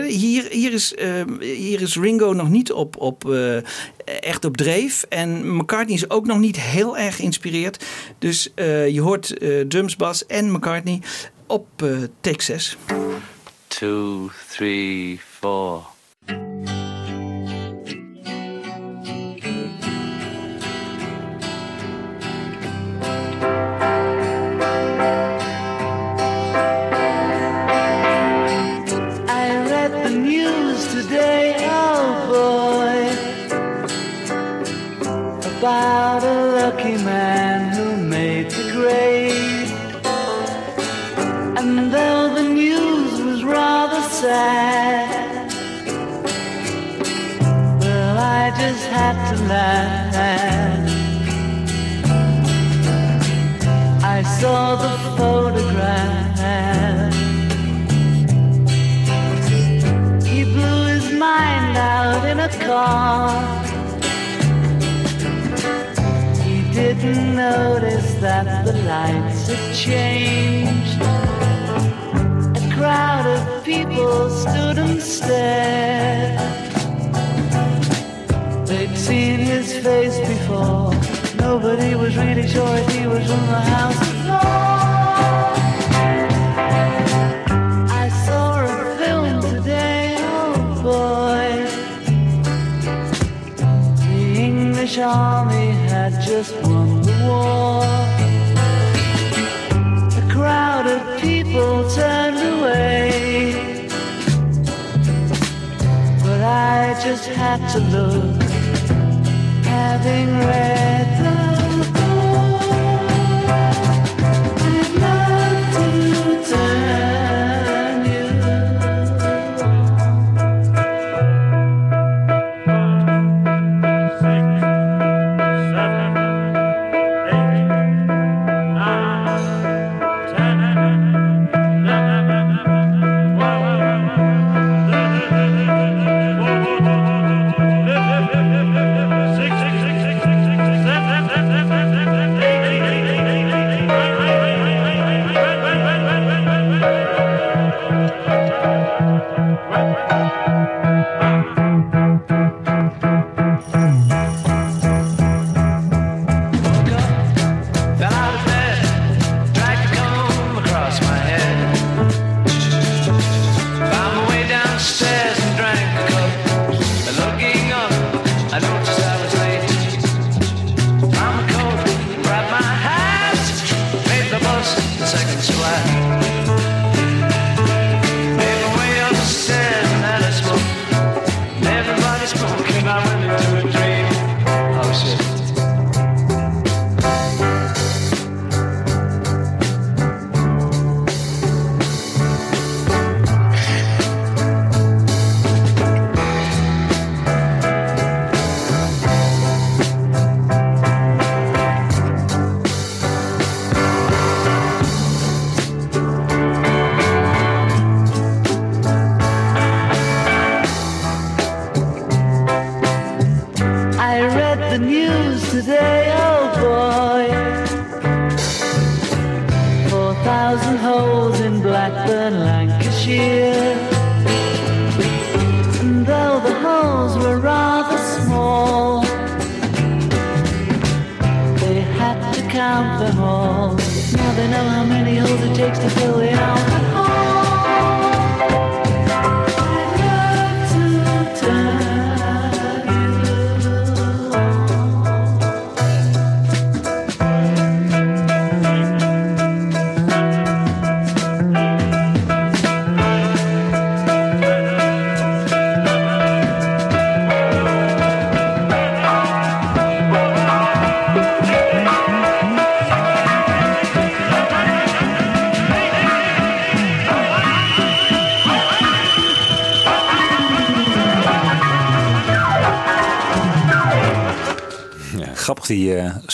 hier, hier, is, hier is Ringo nog niet op, op, echt op dreef. En McCartney is ook nog niet heel erg geïnspireerd. Dus eh, je hoort eh, drums, bas en McCartney op eh, take 6. 2, 3, 4. About a lucky man who made the grade. And though the news was rather sad, well, I just had to laugh. I saw the photograph. He blew his mind out in a car. Didn't notice that the lights had changed. A crowd of people stood and stared. They'd seen his face before. Nobody was really sure if he was from the house before. I saw a film today, oh boy. The English army had just won war. A crowd of people turned away. But I just had to look, having read the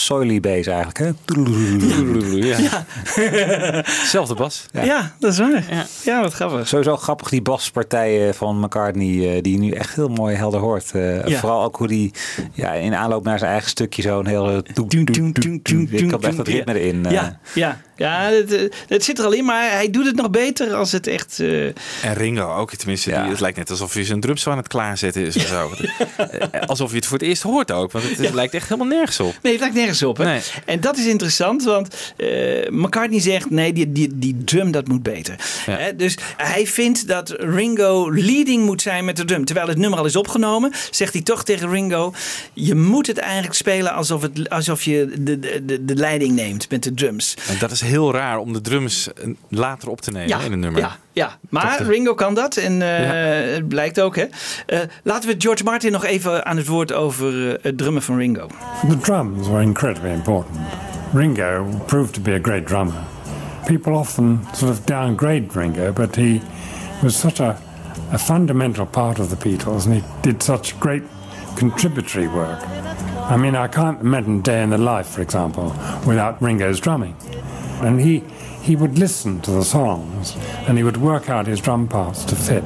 soily bass eigenlijk, hè? Ja. Zelfde bas. Ja. dat is waar. Ja, wat grappig. Sowieso grappig die baspartijen van McCartney, eh, die je nu echt heel mooi helder hoort. Eh, Ja. Vooral ook hoe die ja, in aanloop naar zijn eigen stukje zo'n heel... Ik had echt dat ritme erin. eh. Ja, ja. Ja het, het zit er al in, maar hij doet het nog beter als het echt... eh, En Ringo ook. Tenminste, die, het lijkt net alsof hij zijn drums aan het klaarzetten is. Of zo. *laughs* Eh, Alsof je het voor het eerst hoort ook. Want het, het lijkt echt helemaal nergens op. Nee, het lijkt nergens op. Hè? En dat is interessant, want eh, McCartney zegt: nee, die, die, die drum dat moet beter. Hè, dus hij vindt dat Ringo leading moet zijn met de drum. Terwijl het nummer al is opgenomen, zegt hij toch tegen Ringo: je moet het eigenlijk spelen alsof, het, alsof je de, de, de, de leiding neemt met de drums. En dat is heel raar om de drums eh, later op te nemen in een nummer. Ja, ja. maar Toch, Ringo kan dat en eh, het blijkt ook. Hè. Eh, laten we George Martin nog even aan het woord over eh, het drummen van Ringo. The drums were incredibly important. Ringo proved to be a great drummer. people often sort of downgrade Ringo, but he was such a, a fundamental part of the Beatles and he did such great contributory work. I mean, I can't imagine Day in the Life, for example, without Ringo's drumming. And he, he would listen to the songs and he would work out his drum parts to fit.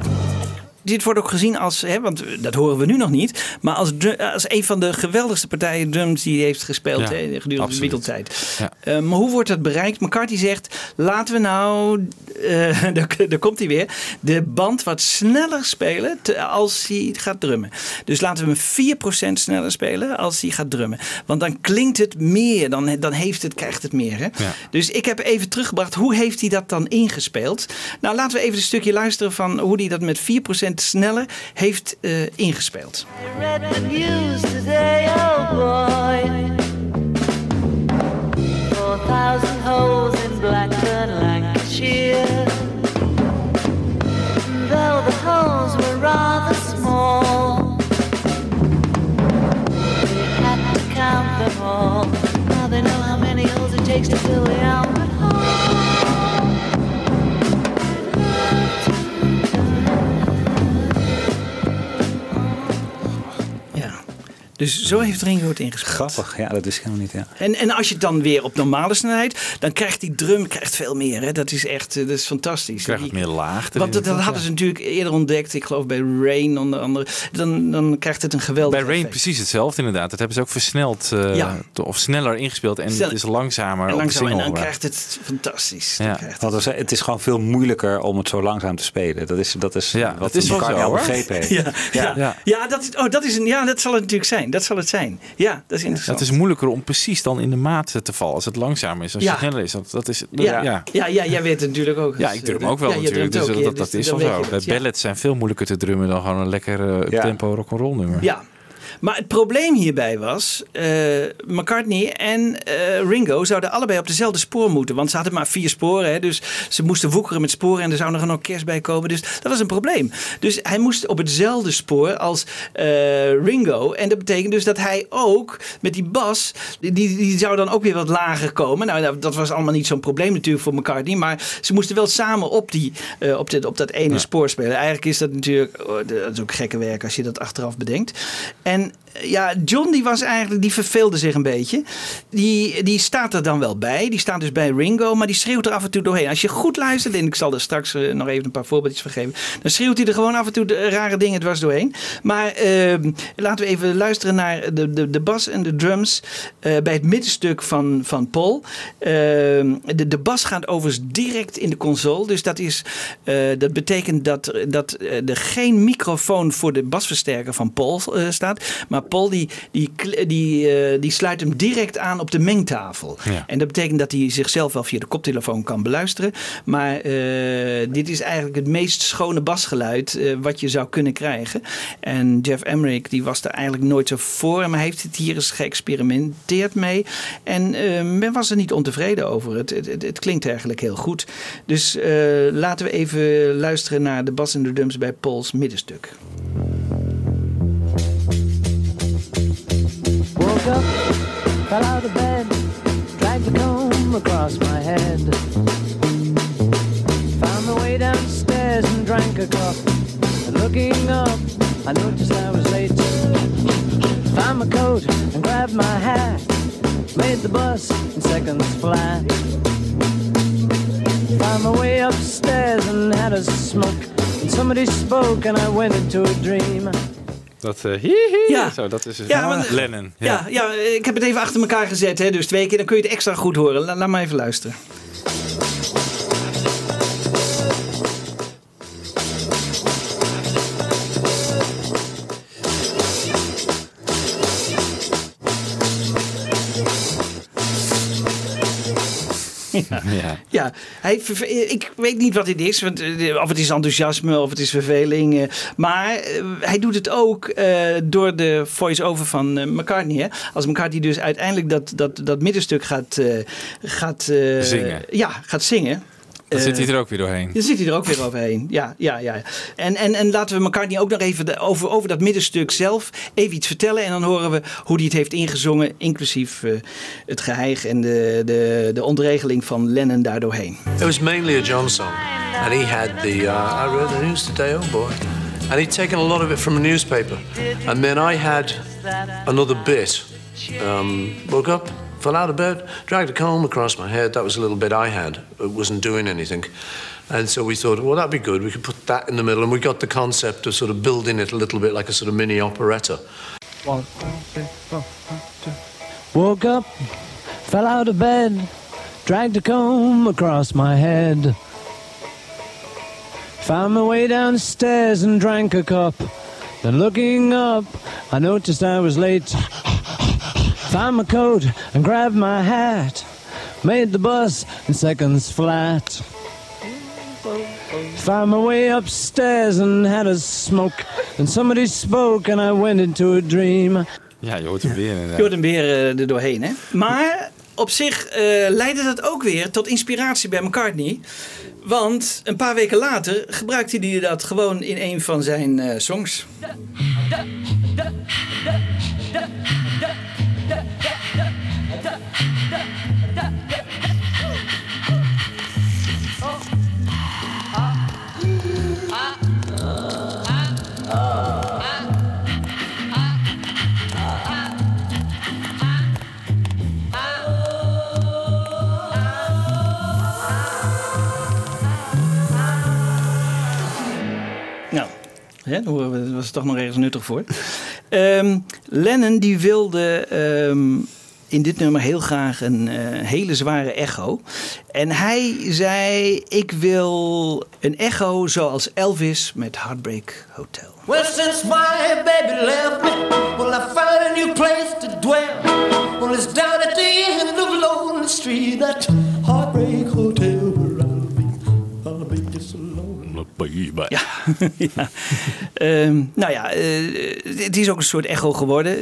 Dit wordt ook gezien als, hè, want dat horen we nu nog niet, maar als, als een van de geweldigste partijen drums die heeft gespeeld Ja, hè, gedurende de. Beatle-tijd. Ja. Eh, maar hoe wordt dat bereikt? McCarthy zegt, laten we nou, eh, *laughs* daar, daar komt hij weer, de band wat sneller spelen te- als hij gaat drummen. Dus laten we hem 4% sneller spelen als hij gaat drummen. Want dan klinkt het meer, dan, dan heeft het, krijgt het meer. Hè? Ja. Dus ik heb even teruggebracht, hoe heeft hij dat dan ingespeeld? Nou, laten we even een stukje luisteren van hoe hij dat met 4% sneller heeft eh, ingespeeld. Dus zo heeft Ringo het ingespeeld. Grappig, ja, dat ik helemaal niet. Ja. En, en als je het dan weer op normale snelheid, dan krijgt die drum krijgt veel meer. Hè? Dat is echt eh, dat is fantastisch. Krijgt Die- het meer laag. Want dat, dat hadden ze natuurlijk eerder ontdekt. Ik geloof bij Rain onder andere. Dan, dan krijgt het een geweldig Bij Rain effect. precies hetzelfde inderdaad. Dat hebben ze ook versneld eh, Ja. of sneller ingespeeld en Snel- het is langzamer En op de langzaam, en dan krijgt het fantastisch. Ja. Krijgt Want het is gewoon veel moeilijker om het zo langzaam te spelen. Dat is, dat is Ja, wat dat is al begrepen heeft. Ja, ja. Ja. Ja. dat, is, oh, dat, is een, ja, dat zal het natuurlijk zijn. Dat zal het zijn. Ja, dat is interessant. Het is moeilijker om precies dan in de maat te vallen als het langzamer is. Als Ja. het sneller is. Dat, dat is ja. ja. Ja. Ja. Jij weet het natuurlijk ook. Ja, ik drum ook wel natuurlijk. Dus ook, dat, ja, dat dus is wel zo. ballads zijn veel moeilijker te drummen dan gewoon een lekker Ja. tempo rock'n'roll nummer. Ja. Maar het probleem hierbij was, eh, McCartney en eh, Ringo zouden allebei op dezelfde spoor moeten. Want ze hadden maar vier sporen, hè, dus ze moesten woekeren met sporen en er zou nog een orkest bij komen. Dus dat was een probleem. Dus hij moest op hetzelfde spoor als eh, Ringo. En dat betekent dus dat hij ook met die bas, die, die zou dan ook weer wat lager komen. Nou, dat- dat was allemaal niet zo'n probleem natuurlijk voor McCartney. Maar ze moesten wel samen op, die, op, dit, op dat ene spoor spelen. Eigenlijk is dat natuurlijk, oh, dat is ook gekke werk als je dat achteraf bedenkt. En eh, ja, John die was eigenlijk, die verveelde zich een beetje. Die, die staat er dan wel bij. Die staat dus bij Ringo, maar die schreeuwt er af en toe doorheen. Als je goed luistert, en ik zal er straks eh, nog even een paar voorbeeldjes van geven. Dan schreeuwt hij er gewoon af en toe de rare dingen dwars doorheen. Maar eh, laten we even luisteren naar de, de, de bas en de drums eh, bij het middenstuk van, van Paul. Eh, de, de bas gaat overigens direct in de console. Dus dat, is, eh, dat betekent dat, dat eh, er geen microfoon voor de basversterker van Paul eh, staat. Maar Paul die, die, die, eh, die sluit hem direct aan op de mengtafel. Ja. En dat betekent dat hij zichzelf wel via de koptelefoon kan beluisteren. Maar eh, dit is eigenlijk het meest schone basgeluid eh, wat je zou kunnen krijgen. En Jeff Emmerich die was er eigenlijk nooit zo voor. Maar hij heeft het hier eens geëxperimenteerd mee. En men was er niet ontevreden over. Het, het, het, klinkt eigenlijk heel goed. Dus laten we even luisteren naar de bas en de drums bij Pauls middenstuk. Up, fell out of bed, dragged the comb across my head. Found my way downstairs and drank a cup. And looking up, I noticed I was late. Found my coat and grabbed my hat. Made the bus in seconds flat. Found my way upstairs and had a smoke. And somebody spoke and I went into a dream. Dat, eh, Ja. Zo, dat is Ja, maar- Lennon. Ja. Ja, ik heb het even achter elkaar gezet. Hè, dus twee keer, dan kun je het extra goed horen. La- laat maar even luisteren. Ja. *laughs* Ja. Ja, hij, ik weet niet wat dit is. Want, eh, of het is enthousiasme of het is verveling. eh, Maar eh, hij doet het ook door de voice-over van McCartney. Hè? Als McCartney dus uiteindelijk dat, dat, dat middenstuk gaat, gaat, Zingen. Ja, gaat zingen. Dan Eh, zit hij er ook weer doorheen. Dan zit hij er ook weer *laughs* overheen. Ja, ja, ja. En, en, en laten we elkaar niet ook nog even de- over, over dat middenstuk zelf even iets vertellen. En dan horen we hoe hij het heeft ingezongen, inclusief eh, het geheig en de, de, de ontregeling van Lennon daardoorheen. It was mainly a John song, and he had the uh, I read the news today, oh boy, and he'd taken a lot of it from a newspaper, and then I had another bit. Um, woke up, fell out of bed, dragged a comb across my head. That was a little bit I had. It wasn't doing anything. And so we thought, well, that'd be good. We could put that in the middle, and we got the concept of sort of building it a little bit like a sort of mini operetta. One, two, one, two. Woke up, fell out of bed, dragged a comb across my head. Found my way downstairs and drank a cup. Then looking up, I noticed I was late. Found my coat and grabbed my hat. Made the bus in seconds flat. Found my way upstairs and had a smoke. And somebody spoke and I went into a dream. Ja, je hoort hem weer inderdaad. Je hoort hem weer eh, er doorheen, hè? Maar op zich eh, leidde dat ook weer tot inspiratie bij McCartney. Want een paar weken later gebruikte hij dat gewoon in een van zijn eh, songs. Nou, hè, was toch nog ergens nuttig voor. Ehm, Lennon die wilde ehm, in dit nummer heel graag een eh, hele zware echo. En hij zei, ik wil een echo zoals Elvis met Heartbreak Hotel. Well, since my baby left me, well, I found a new place to dwell. Well, it's down at the end of Lonely Street, that *laughs* Ja. Ehm, nou ja, eh, het is ook een soort echo geworden.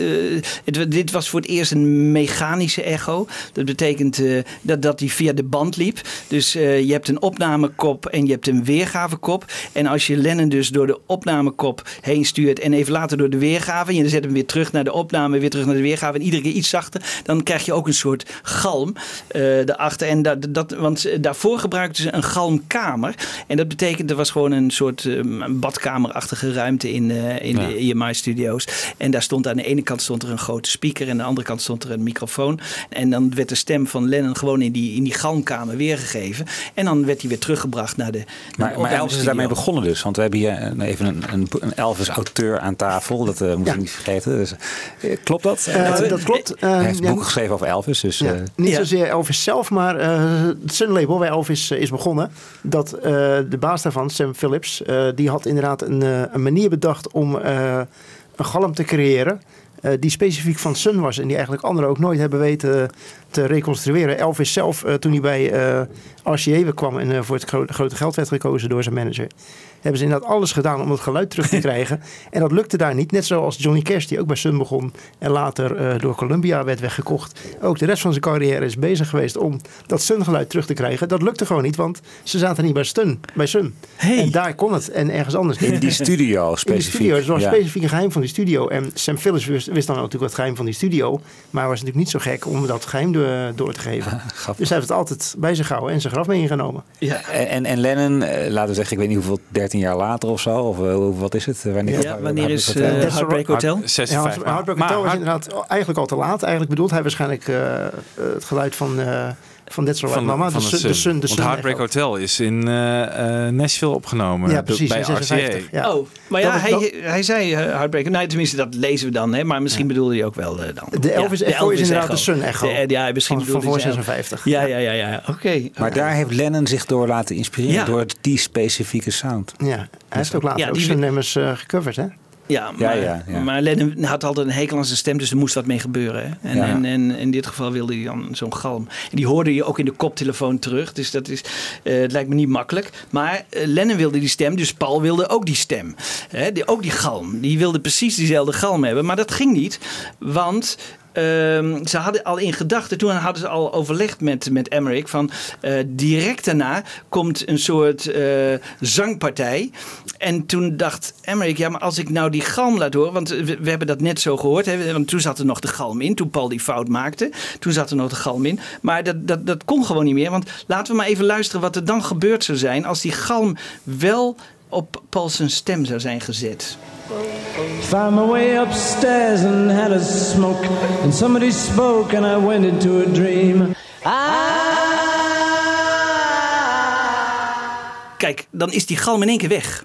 Eh, dit was voor het eerst een mechanische echo. Dat betekent eh, dat, dat die via de band liep. Dus je hebt een opnamekop en je hebt een weergavekop. En als je Lennon dus door de opnamekop heen stuurt en even later door de weergave... en je zet hem weer terug naar de opname, weer terug naar de weergave... en iedere keer iets zachter, dan krijg je ook een soort galm daarachter. En dat, dat, want daarvoor gebruikten ze een galmkamer. En dat betekent, er was gewoon een soort eh, badkamerachtige ruimte in, eh, in Ja. de EMI-studio's. En daar stond aan de ene kant stond er een grote speaker... en aan de andere kant stond er een microfoon. En dan werd de stem van Lennon gewoon in die, in die galmkamer weergegeven. En dan werd hij weer teruggebracht naar de naar de Maar, maar Elvis is daarmee begonnen dus. Want we hebben hier een- even een, een, een Elvis-auteur aan tafel. Dat eh moet je niet vergeten. Dus, eh, klopt dat? Eh, dat klopt. Hij heeft ja, boeken geschreven over Elvis. Dus, Ja, eh, niet zozeer Elvis zelf, maar eh, het Sun Label waar Elvis is begonnen. Dat eh, de baas daarvan, Sam Phillips, eh, die had inderdaad een, eh, een manier bedacht om eh, een galm te creëren. die specifiek van Sun was en die eigenlijk anderen ook nooit hebben weten te reconstrueren. Elvis zelf, eh, toen hij bij eh RCA kwam en eh, voor het gro- grote geld werd gekozen door zijn manager, hebben ze inderdaad alles gedaan om het geluid terug te *laughs* krijgen. en dat lukte daar niet. Net zoals Johnny Cash, die ook bij Sun begon en later eh, door Columbia werd weggekocht. Ook de rest van zijn carrière is bezig geweest om dat Sun-geluid terug te krijgen. Dat lukte gewoon niet, want ze zaten niet bij Sun. Bij Sun. En daar kon het en ergens anders niet. In die studio In die specifiek. studio. Het was Ja. specifiek een geheim van die studio. En Sam Phillips wist, wist dan natuurlijk het geheim van die studio. Maar was natuurlijk niet zo gek om dat geheim door, door te geven. *laughs* dus hij heeft het altijd bij zich gehouden en zijn graf mee ingenomen. Ja. En, en, en Lennon, eh, laten we zeggen, ik weet niet hoeveel, 13 jaar later of zo. Of eh, hoe- wat is het? Wanneer, Ja, wanneer is, eh, Heartbreak Hotel? Ja, Heart- Heartbreak Hotel is inderdaad eigenlijk al te laat. Eigenlijk bedoelt hij waarschijnlijk eh, het geluid van, eh van That's Alright Van, Mama. van de de Sun- de Sun. De Want Sun Heartbreak echo. Hotel is in eh, eh, Nashville opgenomen. Ja, precies, Bij in 56, RCA. ja. Oh, maar ja, Dat is hij, hij zei uh, Heartbreak. Nou, tenminste, dat lezen we dan. Hè, maar misschien bedoelde hij ook wel eh, dan. De Elvis Ja, echo is inderdaad de Sun echo. De- ja, misschien Van- voor zelf. 56. Ja, ja, ja. ja. Oké. Maar daar heeft Lennon zich door laten inspireren. Ja. Door die specifieke sound. Ja, hij heeft ook later Ja, ook die- zijn nummers eh, gecoverd, hè? Ja, maar, ja, ja. maar Lennon had altijd een hekel aan zijn stem, dus er moest wat mee gebeuren. Hè? En, en, en in dit geval wilde hij dan zo'n galm. En die hoorde je ook in de koptelefoon terug, dus dat is, eh, het lijkt me niet makkelijk. Maar eh, Lennon wilde die stem, dus Paul wilde ook die stem. Hè? Die, ook die galm. Die wilde precies diezelfde galm hebben, maar dat ging niet. Want ehm, ze hadden al in gedachten, toen hadden ze al overlegd met, met Emmerich, van eh, direct daarna komt een soort eh, zangpartij. En toen dacht Emmerich, ja, maar als ik nou die galm laat horen, want we, hebben dat net zo gehoord, hè, want toen zat er nog de galm in, toen Paul die fout maakte, toen zat er nog de galm in. Maar dat, dat, dat kon gewoon niet meer, want laten we maar even luisteren wat er dan gebeurd zou zijn als die galm wel op Paul zijn stem zou zijn gezet. Found my way upstairs and had a smoke. And somebody spoke and I went into a dream. Kijk, dan is die galm in één keer weg.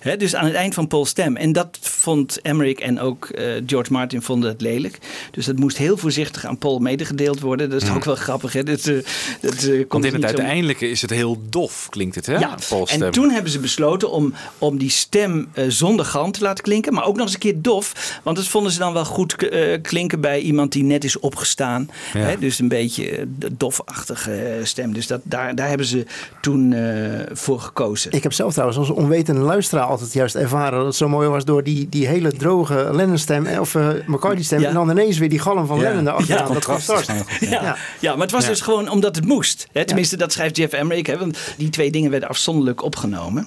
Hè, dus aan het eind van Paul's stem. En dat vond Emmerich en ook eh, George Martin vonden het lelijk. Dus dat moest heel voorzichtig aan Paul medegedeeld worden. Dat is Mm. ook wel grappig. Hè? Dat, eh, dat, eh, komt Want in het uiteindelijke is het heel dof, klinkt het, hè? Ja, Paul's en stem. toen hebben ze besloten om, om die stem zonder galm te laten klinken. Maar ook nog eens een keer dof. Want dat vonden ze dan wel goed eh, klinken bij iemand die net is opgestaan. Ja. Dus een beetje de dofachtige stem. Dus dat, daar, daar hebben ze toen eh, voor gekozen. Ik heb zelf trouwens als onwetende luisteraar altijd juist ervaren dat het zo mooi was door die, die hele droge Lennon-stem eh, of eh McCartney-stem. Ja. En dan ineens weer die galm van Ja. Lennon erachteraan. Ja, dat contrast is Ja. Ja. maar het was Ja. dus gewoon omdat het moest. Hè? Tenminste, dat schrijft Jeff Emmerich. Hè? Want die twee dingen werden afzonderlijk opgenomen.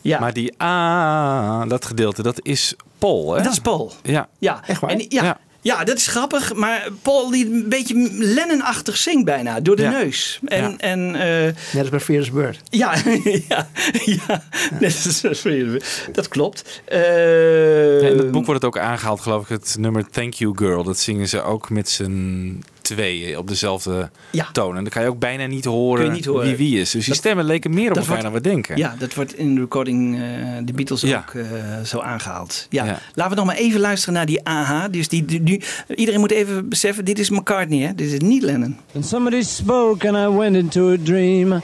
Ja. Maar die A, dat gedeelte, dat is Paul, hè? Dat is Paul. Ja. Ja, En, ja, ja. dat is grappig. Maar Paul die een beetje Lennon-achtig zingt bijna. Door de Ja. neus. En, Ja. en, eh, Net als bij Fearless Bird. ja, *laughs* ja, ja. Net als dat klopt. Eh, Ja, in het boek wordt het ook aangehaald, geloof ik, het nummer Thank You Girl. Dat zingen ze ook met z'n tweeën op dezelfde Ja. toon. En dan kan je ook bijna niet horen, niet wie wie is. Dus die Dat- stemmen leken meer op elkaar wordt- dan we denken. Ja, dat wordt in de recording uh, de Beatles Ja. ook uh, zo aangehaald. Ja. Ja. Laten we nog maar even luisteren naar die AH. Dus die, die, nu, iedereen moet even beseffen, dit is McCartney, hè? Dit is niet Lennon. And somebody spoke and I went into a dream. I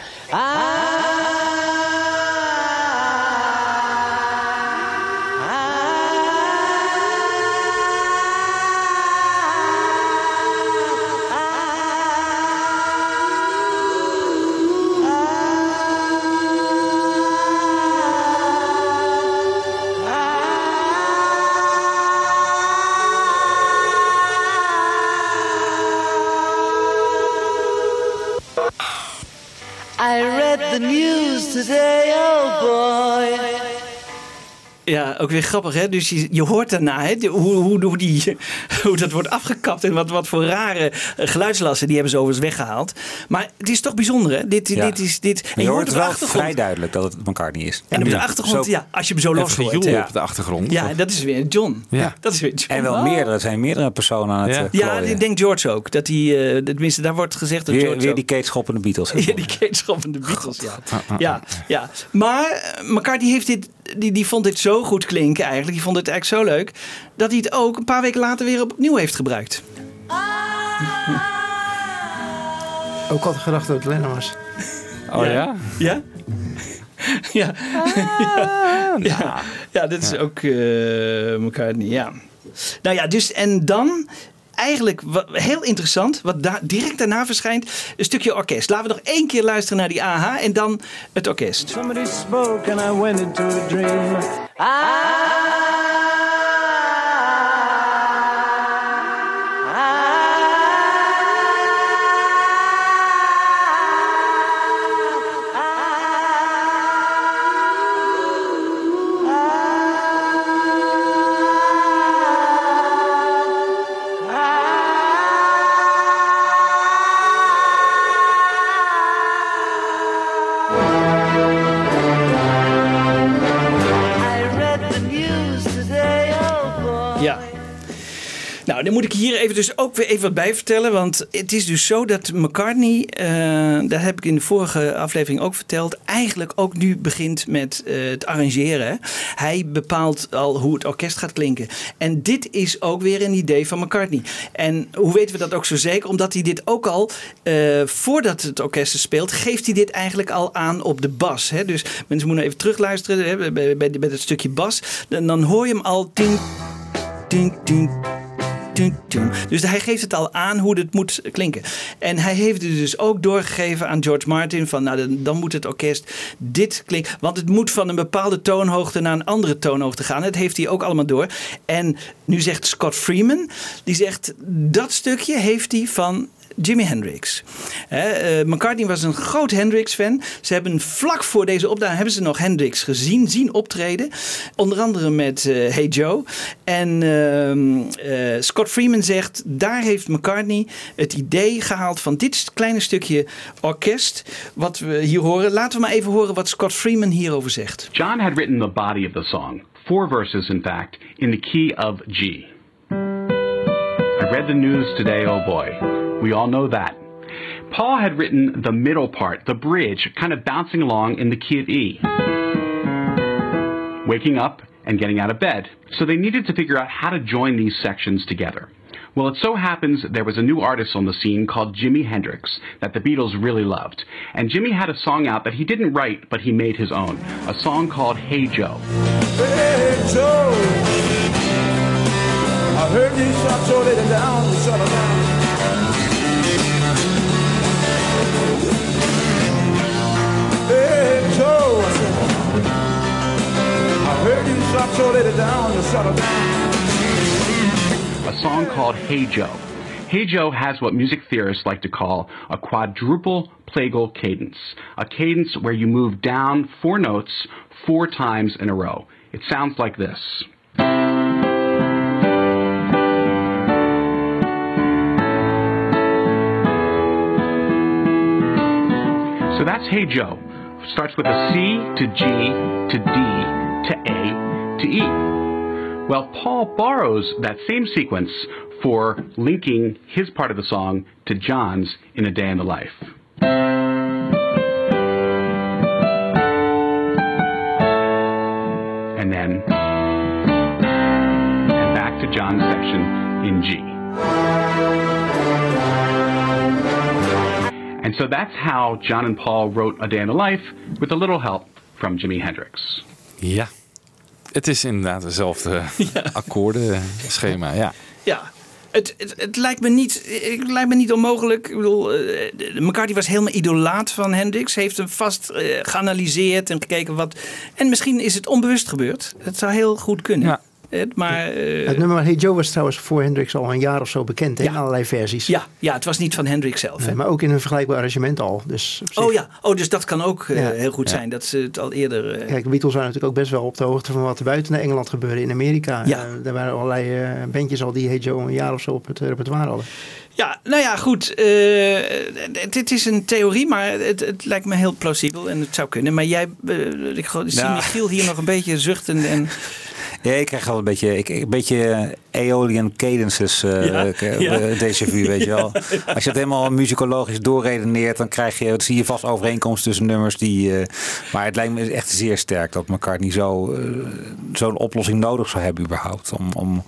ook weer grappig, hè? Dus je, je hoort daarna hè, de- hoe, hoe, hoe, die, *laughs* hoe dat wordt afgekapt en wat, wat voor rare eh, geluidslassen die hebben ze overigens weggehaald. Maar het is toch bijzonder, hè? Dit, Ja. dit is dit. Je hoort het de wel achtergrond. vrij duidelijk dat het McCartney is. En op de Ja. achtergrond, Zo- ja, als je hem zo los hoort. hè. op de achtergrond. Ja, dat is weer John. Ja. *laughs* Dat is weer John. En wel Oh. meerdere, er zijn meerdere personen aan het Ja. ja. Ja, ik denk George ook. Dat hij, eh, tenminste, daar wordt gezegd dat weer, George weer ook- die Kate schoppende Beatles. *laughs* Ja, die Kate van de Beatles, ja. ja. Ja, maar eh, McCartney heeft dit, die, die vond dit zo goed klinken eigenlijk. Die vond het eigenlijk zo leuk. Dat hij het ook een paar weken later weer opnieuw heeft gebruikt. Ook had ik gedacht dat het Lennon was. Oh ja? Ja? ja. ja. ja. Ja, dit is ook eh McCartney, ja. Nou ja, dus en dan eigenlijk wat, heel interessant, wat daar direct daarna verschijnt, een stukje orkest. Laten we nog één keer luisteren naar die AH en dan het orkest. Somebody spoke and I went into a dream. I moet ik hier even dus ook weer even wat bij vertellen. Want het is dus zo dat McCartney, eh dat heb ik in de vorige aflevering ook verteld, eigenlijk ook nu begint met eh, het arrangeren. Hij bepaalt al hoe het orkest gaat klinken. En dit is ook weer een idee van McCartney. En hoe weten we dat ook zo zeker? Omdat hij dit ook al, eh, voordat het orkest speelt, geeft hij dit eigenlijk al aan op de bas. Hè? Dus mensen moeten even terugluisteren hè, bij, bij, het stukje bas. Dan, hoor je hem al tien, tun, tun. Dus hij geeft het al aan hoe het moet klinken. En hij heeft het dus ook doorgegeven aan George Martin. Van nou, dan, moet het orkest dit klinken. Want het moet van een bepaalde toonhoogte naar een andere toonhoogte gaan. Dat heeft hij ook allemaal door. En nu zegt Scott Freeman. Die zegt dat stukje heeft hij van Jimi Hendrix. Eh, McCartney was een groot Hendrix-fan. Ze hebben vlak voor deze opname hebben ze nog Hendrix gezien, zien optreden. Onder andere met eh, Hey Joe. En ehm, eh, Scott Freeman zegt, daar heeft McCartney het idee gehaald van dit kleine stukje orkest wat we hier horen. Laten we maar even horen wat Scott Freeman hierover zegt. John had written the body of the song, four verses in fact, in the key of G. I read the news today, oh boy. We all know that. Paul had written the middle part, the bridge, kind of bouncing along in the key of E. Waking up and getting out of bed. So they needed to figure out how to join these sections together. Well, it so happens there was a new artist on the scene called Jimi Hendrix that the Beatles really loved. And Jimmy had a song out that he didn't write, but he made his own. A song called Hey Joe. Hey Joe, I heard you shot your lady down, shut her down. Down, shut down. a song called Hey Joe. Hey Joe has what music theorists like to call a quadruple plagal cadence, a cadence where you move down four notes four times in a row. It sounds like this. So that's Hey Joe. Starts with a C to G to D to A to eat. Well, Paul borrows that same sequence for linking his part of the song to John's in A Day in the Life. And then and back to John's section in G. And so that's how John and Paul wrote A Day in the Life with a little help from Jimi Hendrix. Ja, het is inderdaad hetzelfde *laughs* akkoordenschema. Ja. Ja. Het, het, het, lijkt me niet, het lijkt me niet onmogelijk. Ik bedoel, uh, McCarthy was helemaal idolaat van Hendrix. Heeft hem vast uh, geanalyseerd en gekeken wat. En misschien is het onbewust gebeurd. Het zou heel goed kunnen. Ja. Maar, uh, het nummer Hey Joe was trouwens voor Hendrix al een jaar of zo bekend ja. in allerlei versies. Ja, ja, het was niet van Hendrix zelf. Nee, maar ook in een vergelijkbaar arrangement al. Dus oh ja, oh, dus dat kan ook uh, ja. heel goed ja. zijn dat ze het al eerder. Uh... Kijk, de Beatles waren natuurlijk ook best wel op de hoogte van wat er buiten Engeland gebeurde in Amerika. Ja. er waren allerlei bandjes al die Hey Joe een jaar of zo op het repertoire hadden. Ja, nou ja, goed. dit is een theorie, maar het, het, lijkt me heel plausibel en het zou kunnen. Maar jij, ik zie nou. Michiel hier nog een beetje zuchten en. *laughs* Ja, ik krijg wel een beetje, ik, een beetje Aeolian cadences, uh, ja, ja. déjà vu, weet je wel. *laughs* Als je het helemaal muzikologisch doorredeneert, dan krijg je, zie je vast overeenkomsten tussen nummers die. Uh, maar het lijkt me echt zeer sterk dat McCartney zo, zo'n oplossing nodig zou hebben, überhaupt. Om, om,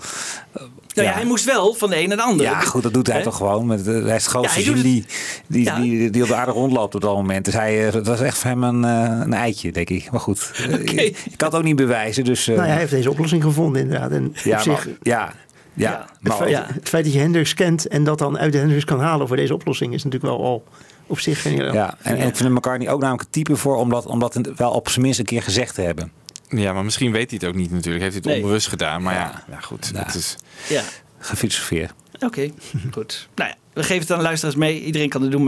nou ja, hij moest wel van de een naar de ander. Ja, goed, dat doet hij He? toch gewoon. Met, hij is het grootste ja, die, die, ja. die, die op de aarde rondloopt op dat moment. Dus hij, dat was echt voor hem een, een eitje, denk ik. Maar goed, *laughs* okay. ik, ik kan het ook niet bewijzen. Dus, nou, hij heeft deze oplossing gevonden, inderdaad. En ja, op zich, maar, ja, ja, ja, het, feit, ja. het feit dat je Hendrix kent en dat dan uit de Hendrix kan halen voor deze oplossing is natuurlijk wel al op zich geniaal. Ja, en, en ik vind McCartney ook namelijk het type voor om dat, om dat wel op zijn minst een keer gezegd te hebben. Ja, maar misschien weet hij het ook niet natuurlijk. Heeft hij het nee. onbewust gedaan. Maar ja, ja, goed. Het is... ja. Gefilosofeerd. Oké, okay, *laughs* goed. Nou ja, we geven het aan de luisteraars mee. Iedereen kan er doen,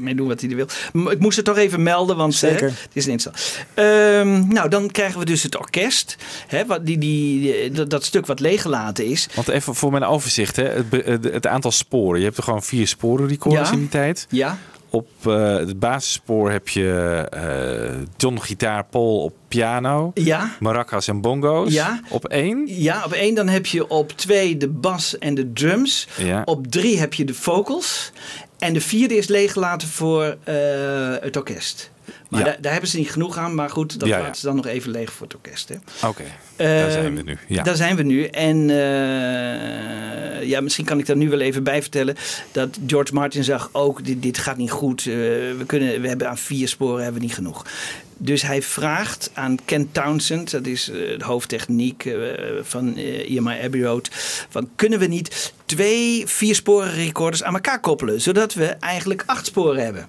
mee doen wat hij wil. Ik moest het toch even melden, want Zeker. Hè, het is een interessant. Um, nou, dan krijgen we dus het orkest. Hè, wat die, die, die, dat stuk wat leeggelaten is. Want even voor mijn overzicht, hè, het, het aantal sporen. Je hebt er gewoon vier sporen recorders ja. in die tijd. Ja. Op uh, het basisspoor heb je uh, John gitaar, Paul op piano, ja. maracas en bongo's. Ja. Op één. Ja, op één dan heb je op twee de bas en de drums. Ja. Op drie heb je de vocals. En de vierde is leeggelaten voor uh, het orkest. Maar Ja. daar, daar hebben ze niet genoeg aan. Maar goed, dat Ja, laten ze dan nog even leeg voor het orkest. Oké, daar zijn we nu. Ja. Daar zijn we nu. En eh, ja, misschien kan ik daar nu wel even bij vertellen. Dat George Martin zag ook, dit, dit gaat niet goed. Eh, we, kunnen, we hebben aan vier sporen hebben we niet genoeg. Dus hij vraagt aan Ken Townsend, dat is eh, de hoofdtechniek van EMI Abbey Road, van kunnen we niet twee viersporen recorders aan elkaar koppelen, zodat we eigenlijk acht sporen hebben.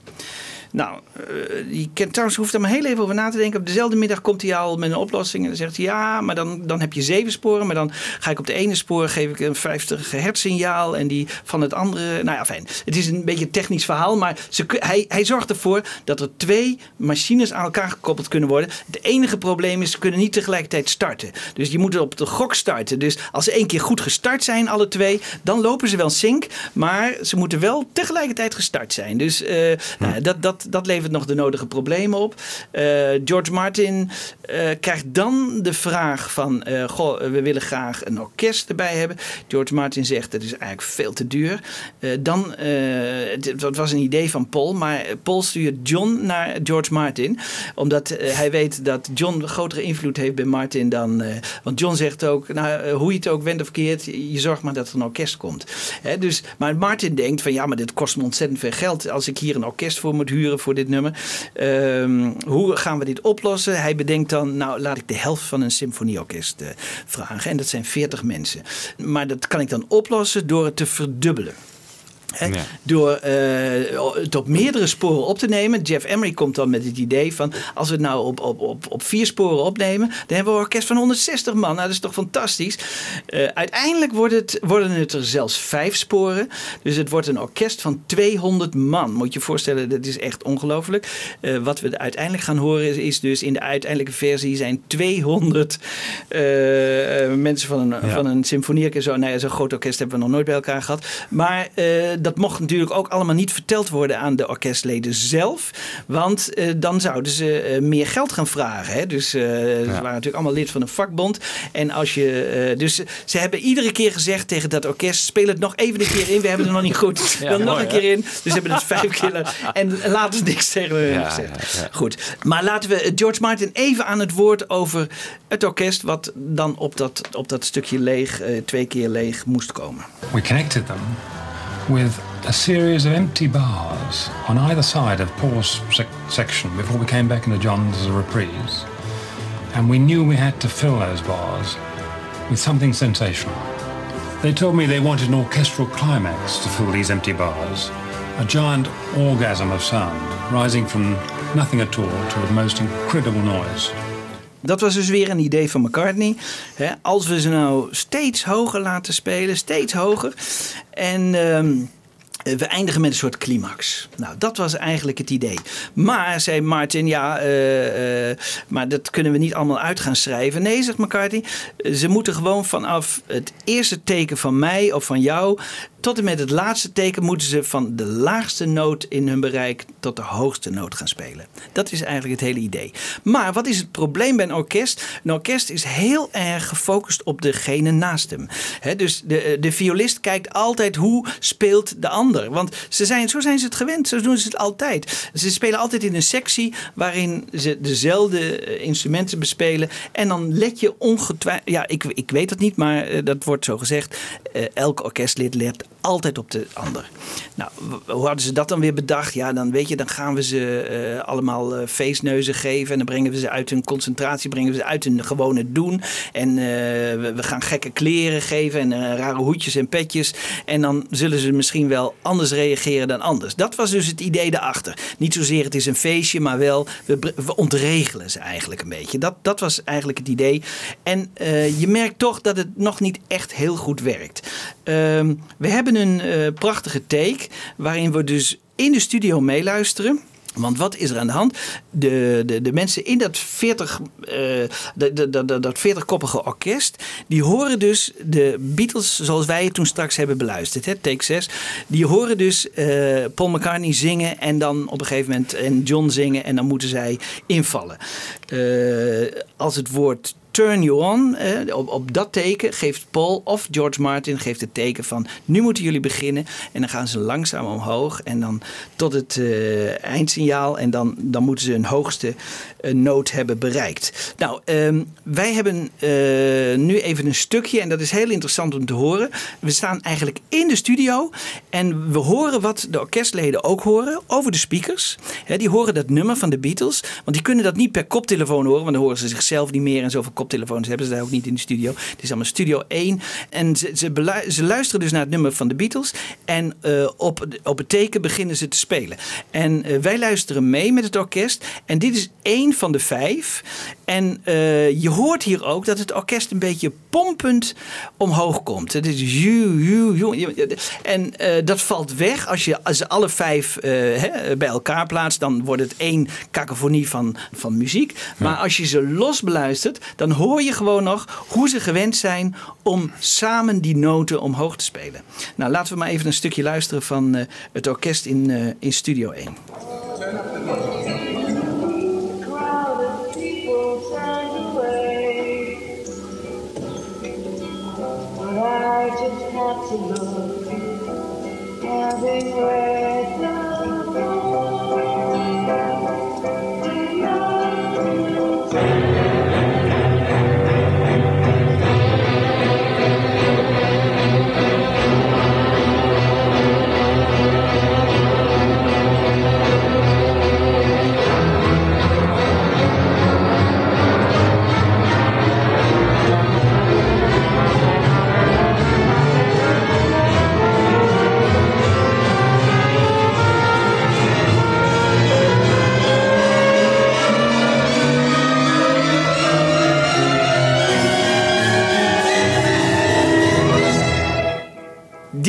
Nou, eh, die Ken Townsend hoeft er maar heel even over na te denken. Op dezelfde middag komt hij al met een oplossing. En dan zegt hij, ja, maar dan, dan heb je zeven sporen. Maar dan ga ik op de ene spoor geef ik een 50 hertz signaal. En die van het andere, nou ja, fijn. Het is een beetje een technisch verhaal. Maar ze, hij, hij zorgt ervoor dat er twee machines aan elkaar gekoppeld kunnen worden. Het enige probleem is, ze kunnen niet tegelijkertijd starten. Dus je moet op de gok starten. Dus als ze één keer goed gestart zijn, alle twee, dan lopen ze wel sync. Maar ze moeten wel tegelijkertijd gestart zijn. Dus eh, nou, dat, dat, dat levert nog de nodige problemen op. Eh, George Martin eh, krijgt dan de vraag van... eh, goh, we willen graag een orkest erbij hebben. George Martin zegt, dat is eigenlijk veel te duur. Dan, het, het was een idee van Paul. Maar Paul stuurt John naar George Martin. Omdat hij weet dat John grotere invloed heeft bij Martin dan... want John zegt ook, nou, hoe je het ook wendt of keert... je zorgt maar dat er een orkest komt. Dus, maar Martin denkt van ja, maar dit kost me ontzettend veel geld... als ik hier een orkest voor moet huren voor dit nummer. Ehm, hoe gaan we dit oplossen? Hij bedenkt dan, nou laat ik de helft van een symfonieorkest eh, vragen. En dat zijn 40 mensen. Maar dat kan ik dan oplossen door het te verdubbelen. Hè? Door eh, het op meerdere sporen op te nemen. Jeff Emery komt dan met het idee van... als we het nou op, op, op, op vier sporen opnemen... dan hebben we een orkest van 160 man. Nou, dat is toch fantastisch. Eh, uiteindelijk wordt het, worden het er zelfs vijf sporen. Dus het wordt een orkest van 200 man. Moet je je voorstellen, dat is echt ongelooflijk. Eh, wat we uiteindelijk gaan horen is, is dus... in de uiteindelijke versie zijn 200 eh, eh, mensen van een, Ja. van een symfonieorkest. Zo, nou ja, zo'n groot orkest hebben we nog nooit bij elkaar gehad. Maar eh, dat mocht natuurlijk ook allemaal niet verteld worden aan de orkestleden zelf. Want eh, dan zouden ze eh, meer geld gaan vragen. Hè? Dus eh, ze waren natuurlijk allemaal lid van een vakbond. En als je. eh, dus ze hebben iedere keer gezegd tegen dat orkest: speel het nog even een keer in. We hebben het nog niet goed. Ja, Dan nog een hè? keer in. Dus ze hebben het vijf keer. *laughs* En laten ze niks tegen hun Ja, gezegd. ja, ja. Goed. Maar laten we George Martin even aan het woord over het orkest. wat dan op dat, op dat stukje leeg, eh, twee keer leeg moest komen. We connected them with a series of empty bars on either side of Paul's sec- section before we came back into John's as a reprise. And we knew we had to fill those bars with something sensational. They told me they wanted an orchestral climax to fill these empty bars, a giant orgasm of sound, rising from nothing at all to the most incredible noise. Dat was dus weer een idee van McCartney. Als we ze nou steeds hoger laten spelen, steeds hoger. En ehm, we eindigen met een soort climax. Nou, dat was eigenlijk het idee. Maar, zei Martin, ja, eh, eh, maar dat kunnen we niet allemaal uit gaan schrijven. Nee, zegt McCartney, ze moeten gewoon vanaf het eerste teken van mij of van jou... tot en met het laatste teken moeten ze van de laagste noot in hun bereik... tot de hoogste noot gaan spelen. Dat is eigenlijk het hele idee. Maar wat is het probleem bij een orkest? Een orkest is heel erg gefocust op degene naast hem. Dus de, de violist kijkt altijd hoe speelt de ander. Want ze zijn, zo zijn ze het gewend, zo doen ze het altijd. Ze spelen altijd in een sectie waarin ze dezelfde eh, instrumenten bespelen. En dan let je ongetwijfeld... Ja, ik, ik weet het niet, maar eh, dat wordt zo gezegd. Eh, elk orkestlid let altijd op de ander. Nou, hoe hadden ze dat dan weer bedacht? Ja, dan weet je, dan gaan we ze eh, allemaal eh, feestneuzen geven. En dan brengen we ze uit hun concentratie, brengen we ze uit hun gewone doen. En eh, we, gaan gekke kleren geven en rare hoedjes en petjes. En dan zullen ze misschien wel anders reageren dan anders. Dat was dus het idee daarachter. Niet zozeer het is een feestje, maar wel we, we ontregelen ze eigenlijk een beetje. Dat, dat was eigenlijk het idee. En je merkt toch dat het nog niet echt heel goed werkt. Ehm, we hebben een eh, prachtige take waarin we dus in de studio meeluisteren. Want wat is er aan de hand? De, de, de mensen in dat 40, eh, de, de, de, de- dat 40-koppige orkest, die horen dus de Beatles zoals wij het toen straks hebben beluisterd, hè, take 6. Die horen dus eh, Paul McCartney zingen en dan op een gegeven moment en John zingen en dan moeten zij invallen. Eh, als het woord Turn You On, eh, op, op dat teken geeft Paul of George Martin geeft het teken van nu moeten jullie beginnen. En dan gaan ze langzaam omhoog en dan tot het eh, eindsignaal. En dan, dan moeten ze een hoogste eh, noot hebben bereikt. Nou, ehm, wij hebben nu even een stukje en dat is heel interessant om te horen. We staan eigenlijk in de studio en we horen wat de orkestleden ook horen over de speakers. Die horen dat nummer van de Beatles, want die kunnen dat niet per koptelefoon horen, want dan horen ze zichzelf niet meer en zoveel koptelefoons hebben ze daar ook niet in de studio. Het is allemaal Studio 1 en ze, ze, luisteren dus naar het nummer van de Beatles en eh, op, op het teken beginnen ze te spelen. En eh, wij luisteren mee met het orkest en dit is één van de vijf. En eh, je hoort hier ook dat het orkest een beetje pompend omhoog komt. Het is ju, ju, ju. En dat valt weg als je als ze alle vijf hè, bij elkaar plaatst. Dan wordt het één kakofonie van, van muziek. Maar als je ze los beluistert, dan hoor je gewoon nog hoe ze gewend zijn om samen die noten omhoog te spelen. Nou, laten we maar even een stukje luisteren van eh, het orkest in, eh, in Studio 1. Crowded people turned away. But I just had to look, having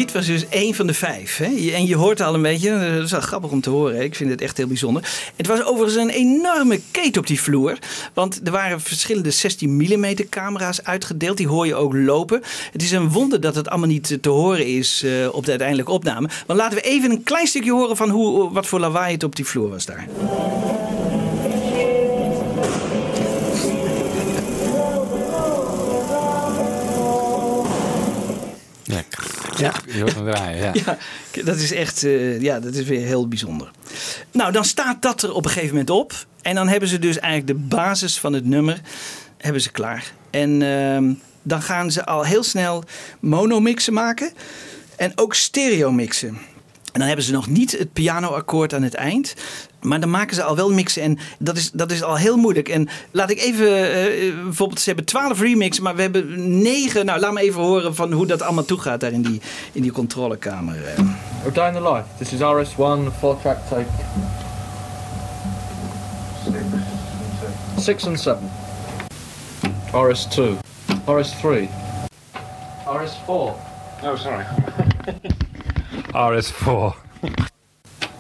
Dit was dus één van de vijf. Hè? En je hoort al een beetje, dat is wel grappig om te horen. Ik vind het echt heel bijzonder. Het was overigens een enorme keten op die vloer. Want er waren verschillende 16 mm camera's uitgedeeld. Die hoor je ook lopen. Het is een wonder dat het allemaal niet te horen is eh, op de uiteindelijke opname. Want laten we even een klein stukje horen van hoe, wat voor lawaai het op die vloer was daar. Ja. Ja. Je hoort hem draaien, ja. Ja, dat is echt eh, ja, dat is weer heel bijzonder. Nou, dan staat dat er op een gegeven moment op. En dan hebben ze dus eigenlijk de basis van het nummer hebben ze klaar. En ehm, dan gaan ze al heel snel monomixen maken. En ook stereo mixen. En dan hebben ze nog niet het pianoakkoord aan het eind. Maar dan maken ze al wel mixen. En dat is, dat is al heel moeilijk. En laat ik even, eh, bijvoorbeeld, ze hebben 12 remixen, maar we hebben 9. Nou, laat me even horen van hoe dat allemaal toegaat daar in die, in die controlekamer. eh. We're down the line. This is RS1, four track tape. Six and seven. RS2. RS3. RS4. Oh, sorry. *laughs* RS4.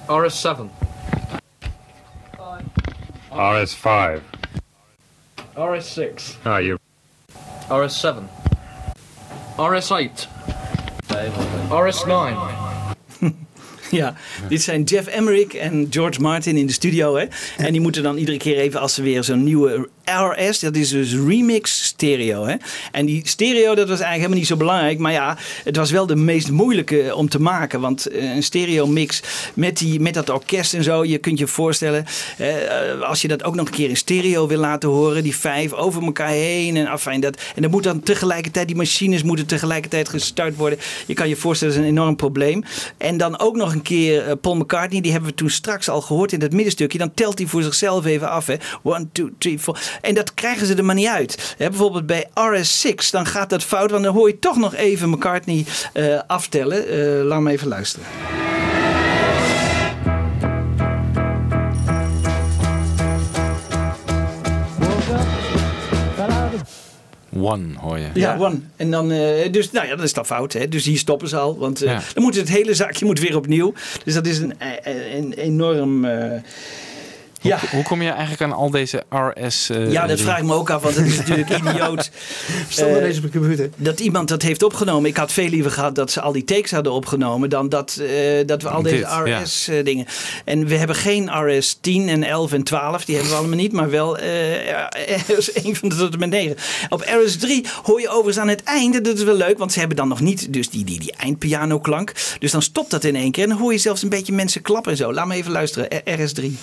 RS7. RS5. RS6. Ah, you. RS7. RS8. RS9. Ja, dit zijn Jeff Emmerich en George Martin in de studio. Hè? En die moeten dan iedere keer even, als ze weer zo'n nieuwe RS, dat is dus remix stereo. Hè? En die stereo, dat was eigenlijk helemaal niet zo belangrijk. Maar ja, het was wel de meest moeilijke om te maken. Want eh, een stereo mix met, die, met dat orkest en zo, je kunt je voorstellen, eh, als je dat ook nog een keer in stereo wil laten horen, die vijf over elkaar heen. En, afijn, dat, en dan moet dan tegelijkertijd, die machines moeten tegelijkertijd gestart worden. Je kan je voorstellen, dat is een enorm probleem. En dan ook nog een keer eh, Paul McCartney, die hebben we toen straks al gehoord in dat middenstukje. Dan telt hij voor zichzelf even af. Hè. One, two, three, four. En dat krijgen ze er maar niet uit. Hè, bijvoorbeeld bij RS6, dan gaat dat fout, want dan hoor je toch nog even McCartney eh, aftellen. Eh, laat me even luisteren. One hoor je. Ja, one. En dan, eh, dus, nou ja, dat is dan fout. Hè? Dus hier stoppen ze al. Want eh, Ja. dan moet het hele zaakje moet weer opnieuw. Dus dat is een, een, een enorm. eh, Ja. Hoe, hoe kom je eigenlijk aan al deze RS? eh, Ja, dat vraag ik me ook af, want het is natuurlijk *laughs* idioot. Stonden eh, deze op de computer? Dat iemand dat heeft opgenomen. Ik had veel liever gehad dat ze al die takes hadden opgenomen. dan dat, eh, dat we al Dit, deze ja. RS-dingen. En we hebben geen RS 10 en 11 en 12. Die hebben we allemaal niet. Maar wel eh *laughs* RS 1 van de tot en met 9. Op RS 3 hoor je overigens aan het einde. Dat is wel leuk, want ze hebben dan nog niet dus die, die, die eindpiano-klank. Dus dan stopt dat in één keer. En dan hoor je zelfs een beetje mensen klappen en zo. Laat me even luisteren. RS 3.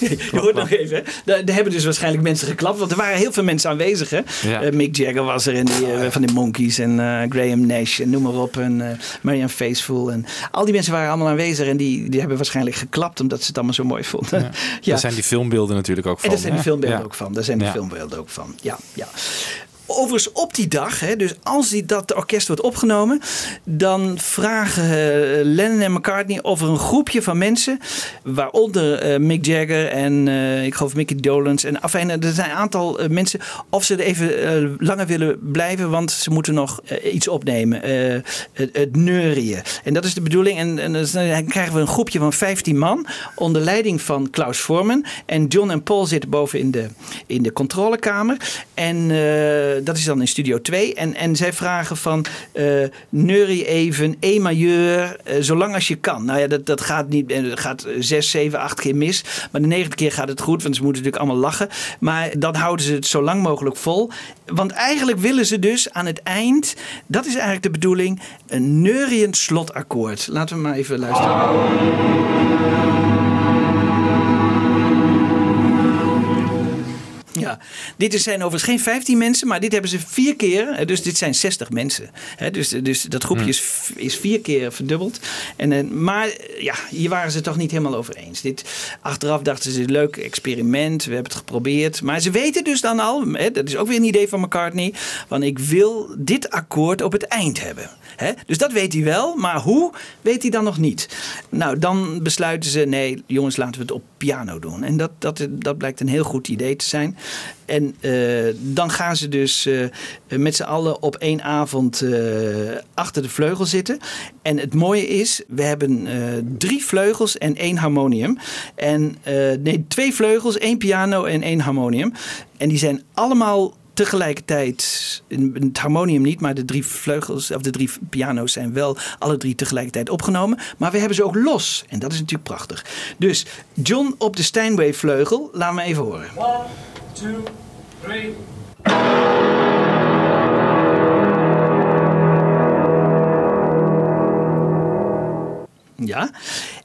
Je hoort nog even. Daar, daar hebben dus waarschijnlijk mensen geklapt. Want er waren heel veel mensen aanwezig. Hè? Ja. Eh, Mick Jagger was er. En die, eh, van de Monkeys. En eh, Graham Nash. En noem maar op. En eh Marianne Faithfull. En al die mensen waren allemaal aanwezig. En die, die hebben waarschijnlijk geklapt. Omdat ze het allemaal zo mooi vonden. Ja. *laughs* Daar zijn die filmbeelden natuurlijk ook van. En daar zijn de hè? filmbeelden Ja. ook van. Daar zijn de Ja. filmbeelden ook van. Ja, ja. Overigens op die dag, hè, dus als die, dat orkest wordt opgenomen, dan vragen eh, Lennon en McCartney of er een groepje van mensen, waaronder eh, Mick Jagger en eh, ik geloof Mickey Dolenz en afijn, er zijn een aantal mensen, of ze er even langer willen blijven, want ze moeten nog iets opnemen, het, het neurien. En dat is de bedoeling. En, en dan krijgen we een groepje van 15 man onder leiding van Klaus Vormen. En John en Paul zitten boven in de, in de controlekamer. En dat is dan in studio 2. En, en zij vragen van eh neurie even, E majeur, eh, zolang als je kan. Nou ja, dat, dat gaat niet, het gaat zes, zeven, acht keer mis. Maar de negende keer gaat het goed, want ze moeten natuurlijk allemaal lachen. Maar dan houden ze het zo lang mogelijk vol. Want eigenlijk willen ze dus aan het eind, dat is eigenlijk de bedoeling, een neuriënd slotakkoord. Laten we maar even luisteren. Ja, dit is- zijn overigens geen 15 mensen, maar dit hebben ze vier keer. hè, Dus dit zijn 60 mensen. Dus, dus dat groepje is, v- is vier keer verdubbeld. En, eh, maar eh, ja, hier waren ze het toch niet helemaal over eens. Dit, achteraf dachten ze, leuk experiment, we hebben het geprobeerd. Maar ze weten dus dan al, hè, dat is ook weer een idee van McCartney, van ik wil dit akkoord op het eind hebben. Hè? Dus dat weet hij wel, maar hoe weet hij dan nog niet. Nou, dan besluiten ze, nee jongens, laten we het op piano doen. En dat, dat, dat blijkt een heel goed idee te zijn. En eh, dan gaan ze dus eh, met z'n allen op één avond eh, achter de vleugel zitten. En het mooie is, we hebben drie vleugels en één harmonium. En nee, twee vleugels, één piano en één harmonium. En die zijn allemaal tegelijkertijd, het harmonium niet, maar de drie vleugels of de drie piano's zijn wel alle drie tegelijkertijd opgenomen. Maar we hebben ze ook los. En dat is natuurlijk prachtig. Dus John op de Steinway vleugel, laat me even horen. Two, three. Ja.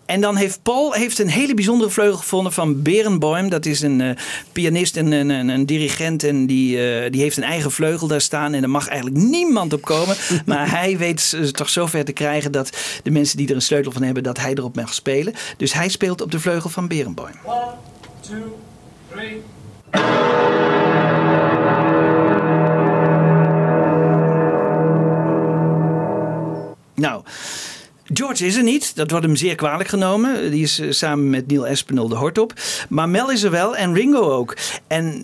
En dan heeft Paul heeft een hele bijzondere vleugel gevonden van Berenboim. Dat is een eh, pianist en een, een, een dirigent. En die, eh, die heeft een eigen vleugel daar staan. En er mag eigenlijk niemand op komen. *laughs* maar hij weet het toch zover te krijgen dat de mensen die er een sleutel van hebben, dat hij erop mag spelen. Dus hij speelt op de vleugel van Berenboim. One, two, three. Nou, George is er niet. Dat wordt hem zeer kwalijk genomen. Die is eh, samen met Neil Espinel de hort op. Maar Mel is er wel en Ringo ook. En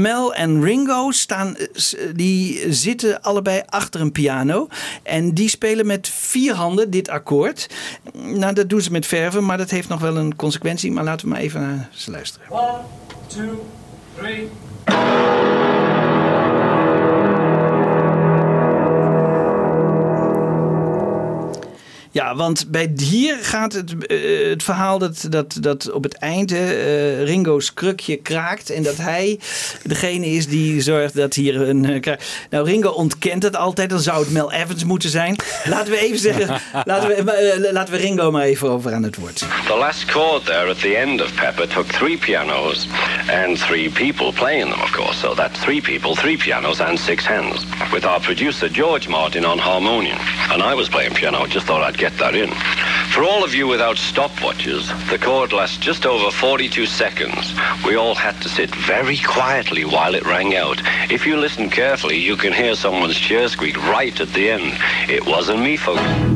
Mel en Ringo staan, eh, s- die zitten allebei achter een piano. En die spelen met vier handen dit akkoord. Nou, dat doen ze met verven, maar dat heeft nog wel een consequentie. Maar laten we maar even naar ze luisteren. One, two, three. Ja, want bij hier gaat het, eh, het verhaal dat, dat, dat op het eind eh, Ringo's krukje kraakt. En dat hij degene is die zorgt dat hier een. eh, nou, Ringo ontkent het altijd. Dan zou het Mel Evans moeten zijn. Laten we even zeggen. *laughs* laten, we, eh, laten we Ringo maar even over aan het woord. The last chord there at the end of Pepper took three pianos and three people playing them, of course. So that's three people, three pianos, and six hands. With our producer George Martin on harmonium. And I was playing piano, just thought I'd get that in. For all of you without stopwatches, the chord lasts just over 42 seconds. We all had to sit very quietly while it rang out. If you listen carefully, you can hear someone's chair squeak right at the end. It wasn't me, folks.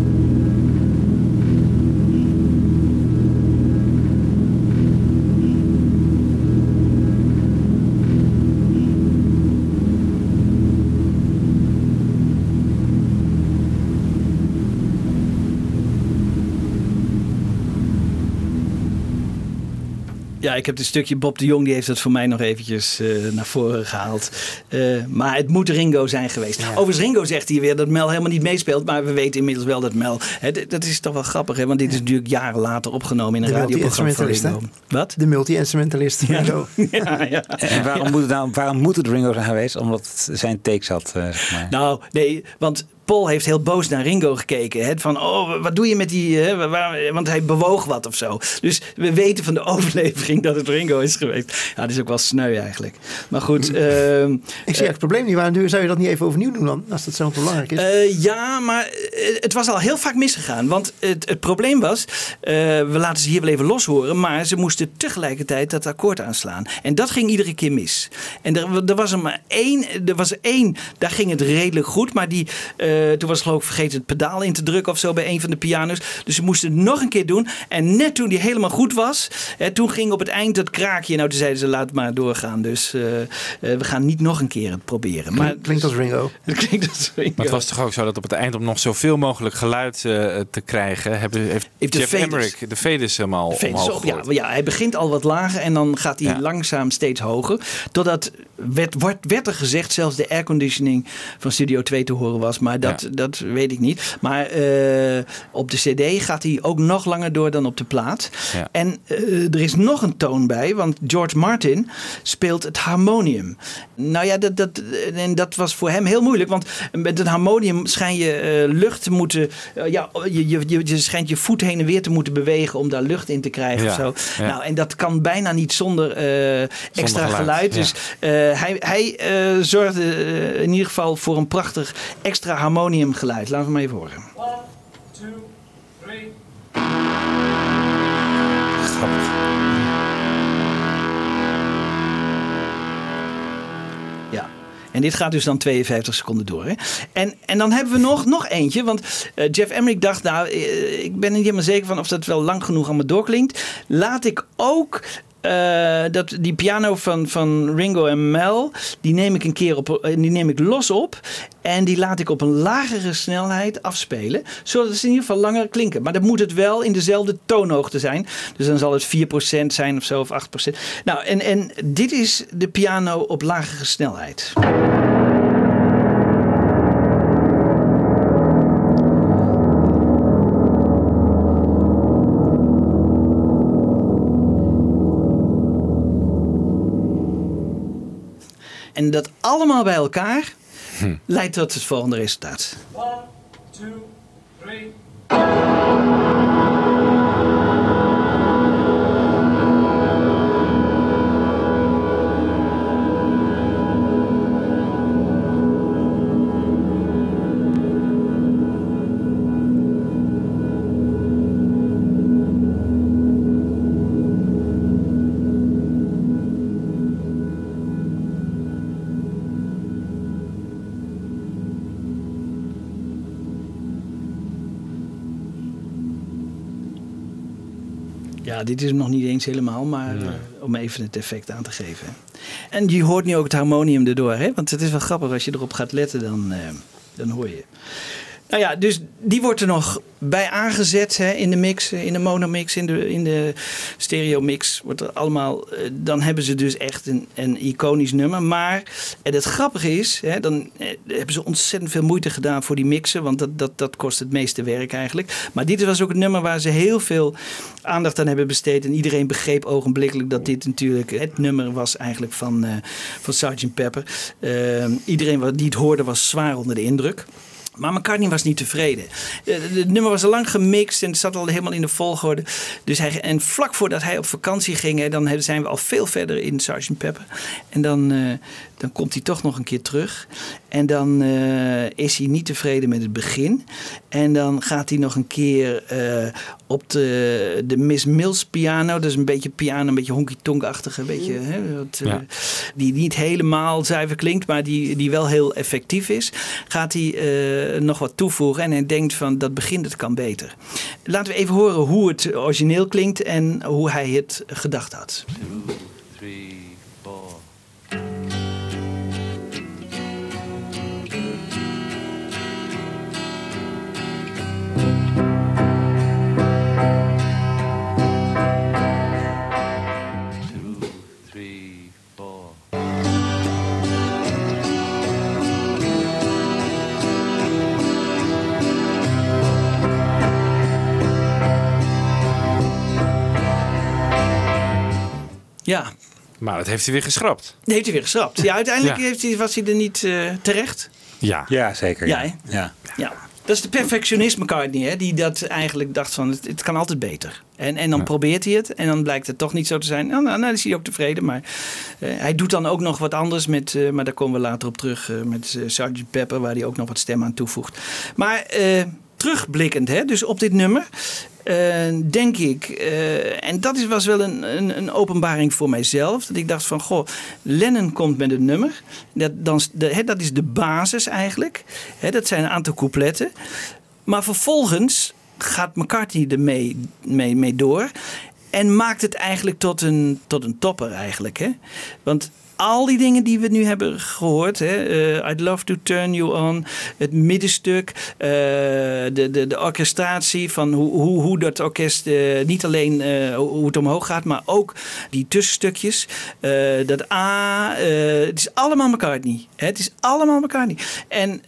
Ja, ik heb het stukje Bob de Jong, die heeft het voor mij nog eventjes eh, naar voren gehaald. Eh, maar het moet Ringo zijn geweest. Overigens, Ringo zegt hier weer dat Mel helemaal niet meespeelt. Maar we weten inmiddels wel dat Mel... Hè, dat is toch wel grappig, hè? Want dit is natuurlijk jaren later opgenomen in een radioprogramma van? Ringo. Wat? De multi-instrumentalist. Ringo. *laughs* ja, ja. En waarom moet, het nou, waarom moet het Ringo zijn geweest? Omdat het zijn takes had, eh, zeg maar. Nou, nee, want Paul heeft heel boos naar Ringo gekeken. Hè? Van, oh, wat doe je met die... Hè? Waar- waar- want hij bewoog wat of zo. Dus we weten van de *laughs* overlevering dat het Ringo is geweest. Ja, dat is ook wel sneu eigenlijk. Maar goed. *laughs* ehm, Ik zie het probleem niet. Waarom zou je dat niet even overnieuw doen dan? Als dat zo belangrijk is. Eh, ja, maar eh, het was al heel vaak misgegaan. Want het, het probleem was, eh, we laten ze hier wel even los horen, maar ze moesten tegelijkertijd dat akkoord aanslaan. En dat ging iedere keer mis. En er, er was er maar één, er was één, daar ging het redelijk goed, maar die, eh, toen was geloof ik vergeten het pedaal in te drukken of zo bij een van de piano's. Dus ze moesten het nog een keer doen. En net toen die helemaal goed was, hè, toen ging op het eind dat kraakje. Nou, toen zeiden ze laat maar doorgaan. Dus eh, eh, we gaan niet nog een keer het proberen. Maar, Klinkt als Ringo. *laughs* Het klinkt als Ringo. Maar het was toch ook zo dat op het eind om nog zoveel mogelijk geluid eh, te krijgen, hebben, heeft, Heeft de Jeff Faders- Emmerich de Faders helemaal op, ja, ja, hij begint al wat lager en dan gaat hij langzaam steeds hoger. Totdat werd, wordt, werd er gezegd zelfs de airconditioning van Studio 2 te horen was. Maar dat, dat weet ik niet. Maar eh, op de cd gaat hij ook nog langer door dan op de plaat. Ja. En eh, er is nog een toon bij, want George Martin speelt het harmonium. Nou ja, dat, dat, en dat was voor hem heel moeilijk. Want met een harmonium schijn je eh, lucht te moeten... eh, ja, je, je, je, je schijnt je voet heen en weer te moeten bewegen om daar lucht in te krijgen Ja, of zo. Nou, en dat kan bijna niet zonder eh, extra geluid. Dus eh, hij, hij eh, zorgde eh, in ieder geval voor een prachtig extra harmoniumgeluid. Laten we maar even horen. Ja. En dit gaat dus dan 52 seconden door. Hè? En, en dan hebben we nog, nog eentje. Want eh, Jeff Emmerich dacht, nou, eh, ik ben er niet helemaal zeker van of dat wel lang genoeg allemaal doorklinkt. Laat ik ook eh, dat, die piano van, van Ringo en Mel, die neem ik een keer op, eh, die neem ik los op. En die laat ik op een lagere snelheid afspelen. Zodat ze in ieder geval langer klinken. Maar dan moet het wel in dezelfde toonhoogte zijn. Dus dan zal het 4% zijn of zo, of 8%. Nou, en, en dit is de piano op lagere snelheid. En dat allemaal bij elkaar leidt tot het volgende resultaat. Ja, dit is nog niet eens helemaal, maar eh, om even het effect aan te geven. En je hoort nu ook het harmonium erdoor, hè? want het is wel grappig als je erop gaat letten, dan, eh, dan hoor je. Nou ja, dus die wordt er nog bij aangezet hè, in de mix, in de monomix, in de, in de stereomix. Wordt er allemaal, eh, dan hebben ze dus echt een, iconisch nummer. Maar en het grappige is, hè, dan eh, hebben ze ontzettend veel moeite gedaan voor die mixen. Want dat, dat, dat kost het meeste werk eigenlijk. Maar dit was ook een nummer waar ze heel veel aandacht aan hebben besteed. En iedereen begreep ogenblikkelijk dat dit natuurlijk het nummer was eigenlijk van, eh van Sgt. Pepper. Eh, iedereen die het hoorde was zwaar onder de indruk. Maar McCartney was niet tevreden. Eh, Het nummer was al lang gemixt en het zat al helemaal in de volgorde. Dus hij, en vlak voordat hij op vakantie ging, dan zijn we al veel verder in Sgt. Pepper. En dan, eh, dan komt hij toch nog een keer terug. En dan eh, is hij niet tevreden met het begin. En dan gaat hij nog een keer eh, op de, de Miss Mills piano. Dat is een beetje piano, een beetje honky-tonk-achtige. Beetje, hè, wat, eh. Die niet helemaal zuiver klinkt, maar die, die wel heel effectief is. Gaat hij eh, nog wat toevoegen. En hij denkt van dat begin, dat kan beter. Laten we even horen hoe het origineel klinkt en hoe hij het gedacht had. three, Ja. Maar dat heeft hij weer geschrapt. Dat heeft hij weer geschrapt. Ja, uiteindelijk Ja. Heeft hij, was hij er niet eh, terecht. Ja, ja zeker. Ja, Ja, ja. Ja. Dat is de perfectionist McCartney, hè? die dat eigenlijk dacht van het, het kan altijd beter. En, en dan probeert hij het en dan blijkt het toch niet zo te zijn. Nou, nou, dan is hij ook tevreden. Maar eh, hij doet dan ook nog wat anders met, eh, maar daar komen we later op terug, eh, met Sgt. Pepper, waar hij ook nog wat stem aan toevoegt. Maar eh, terugblikkend, hè, dus op dit nummer. eh, denk ik, eh, en dat is, was wel een, een, een openbaring voor mijzelf. Dat ik dacht van, goh, Lennon komt met een nummer. Dat, dan, de, hè, dat is de basis eigenlijk. Hè, dat zijn een aantal coupletten. Maar vervolgens gaat McCartney ermee mee, mee door. En maakt het eigenlijk tot een, tot een topper eigenlijk. Hè? Want al die dingen die we nu hebben gehoord. Hè, eh, I'd love to turn you on. Het middenstuk. eh, de, de, de orchestratie van hoe, hoe, hoe dat orkest eh, niet alleen hoe het omhoog gaat. Maar ook die tussenstukjes. dat A. het is allemaal McCartney. Hè, het is allemaal McCartney. En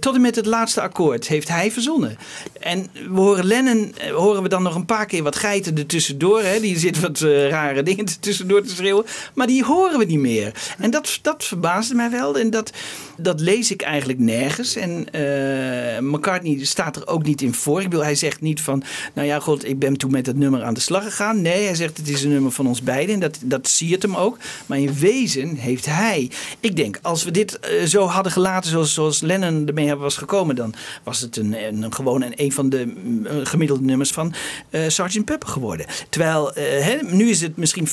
tot en met het laatste akkoord heeft hij verzonnen. En we horen Lennon, horen we dan nog een paar keer wat geiten er tussendoor. Hè? Die zit wat rare dingen tussendoor te schreeuwen. Maar die horen we niet meer. En dat, dat verbaasde mij wel. En dat, dat lees ik eigenlijk nergens. En eh, McCartney staat er ook niet in voor. Ik bedoel, hij zegt niet van, nou ja, god, ik ben toen met dat nummer aan de slag gegaan. Nee, hij zegt, het is een nummer van ons beiden. En dat, dat zie je hem ook. Maar in wezen heeft hij... Ik denk, als we dit eh, zo hadden gelaten zoals, zoals Lennon ermee was gekomen... dan was het een, een, gewoon een, een van de mm, eh, gemiddelde nummers van eh Sgt. Pepper geworden. Terwijl, nu is het misschien 35%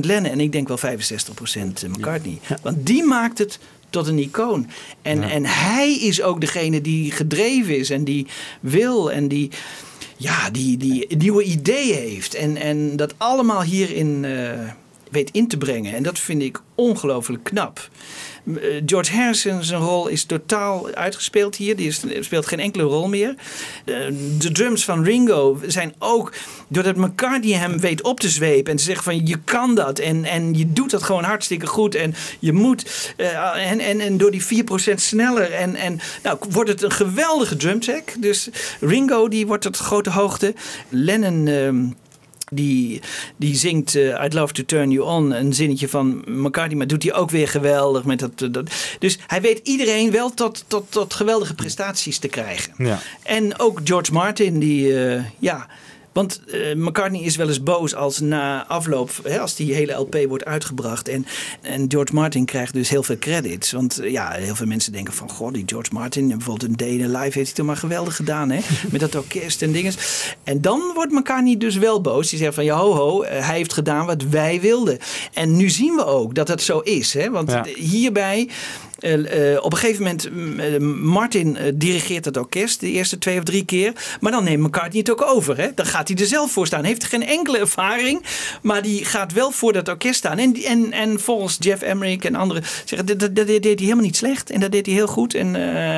Lennon... en ik denk wel 65% McCartney. Want die maakt het tot een icoon. En, en hij is ook degene die gedreven is en die wil en die, ja, die, die nieuwe ideeën heeft. En, en dat allemaal hierin eh, weet in te brengen. En dat vind ik ongelooflijk knap. Eh, George Harrison zijn rol is totaal uitgespeeld hier. Die speelt geen enkele rol meer. Eh, de drums van Ringo zijn ook... doordat McCartney hem weet op te zwepen... en te zeggen van je kan dat en, en je doet dat gewoon hartstikke goed... en je moet... eh, en, en, en door die 4% sneller... En, en nou, wordt het een geweldige drumtrack. Dus Ringo die wordt tot grote hoogte. Lennon... ehm, die, die zingt eh, I'd Love to Turn You On, een zinnetje van McCartney, maar doet hij ook weer geweldig. Met dat, dat. Dus hij weet iedereen wel tot, tot, tot geweldige prestaties te krijgen. Ja. En ook George Martin, die, eh, ja. Want eh, McCartney is wel eens boos als na afloop, hè, als die hele LP wordt uitgebracht. En, en George Martin krijgt dus heel veel credits. Want eh, ja, heel veel mensen denken van, goh, die George Martin, bijvoorbeeld een Day in Live, heeft hij toch maar geweldig gedaan, hè? *laughs* Met dat orkest en dingen. En dan wordt McCartney dus wel boos. Die zegt van, ja, ho, ho, eh, hij heeft gedaan wat wij wilden. En nu zien we ook dat dat zo is, hè? Want Ja. hierbij eh, eh, op een gegeven moment, mm, eh, Martin dirigeert het orkest de eerste twee of drie keer. Maar dan neemt McCartney het ook over. Hè? Dan gaat hij er zelf voor staan. Heeft geen enkele ervaring, maar die gaat wel voor dat orkest staan. En, en, en volgens Jeff Emmerich en anderen zeggen dat, dat, dat deed hij helemaal niet slecht. En dat deed hij heel goed. En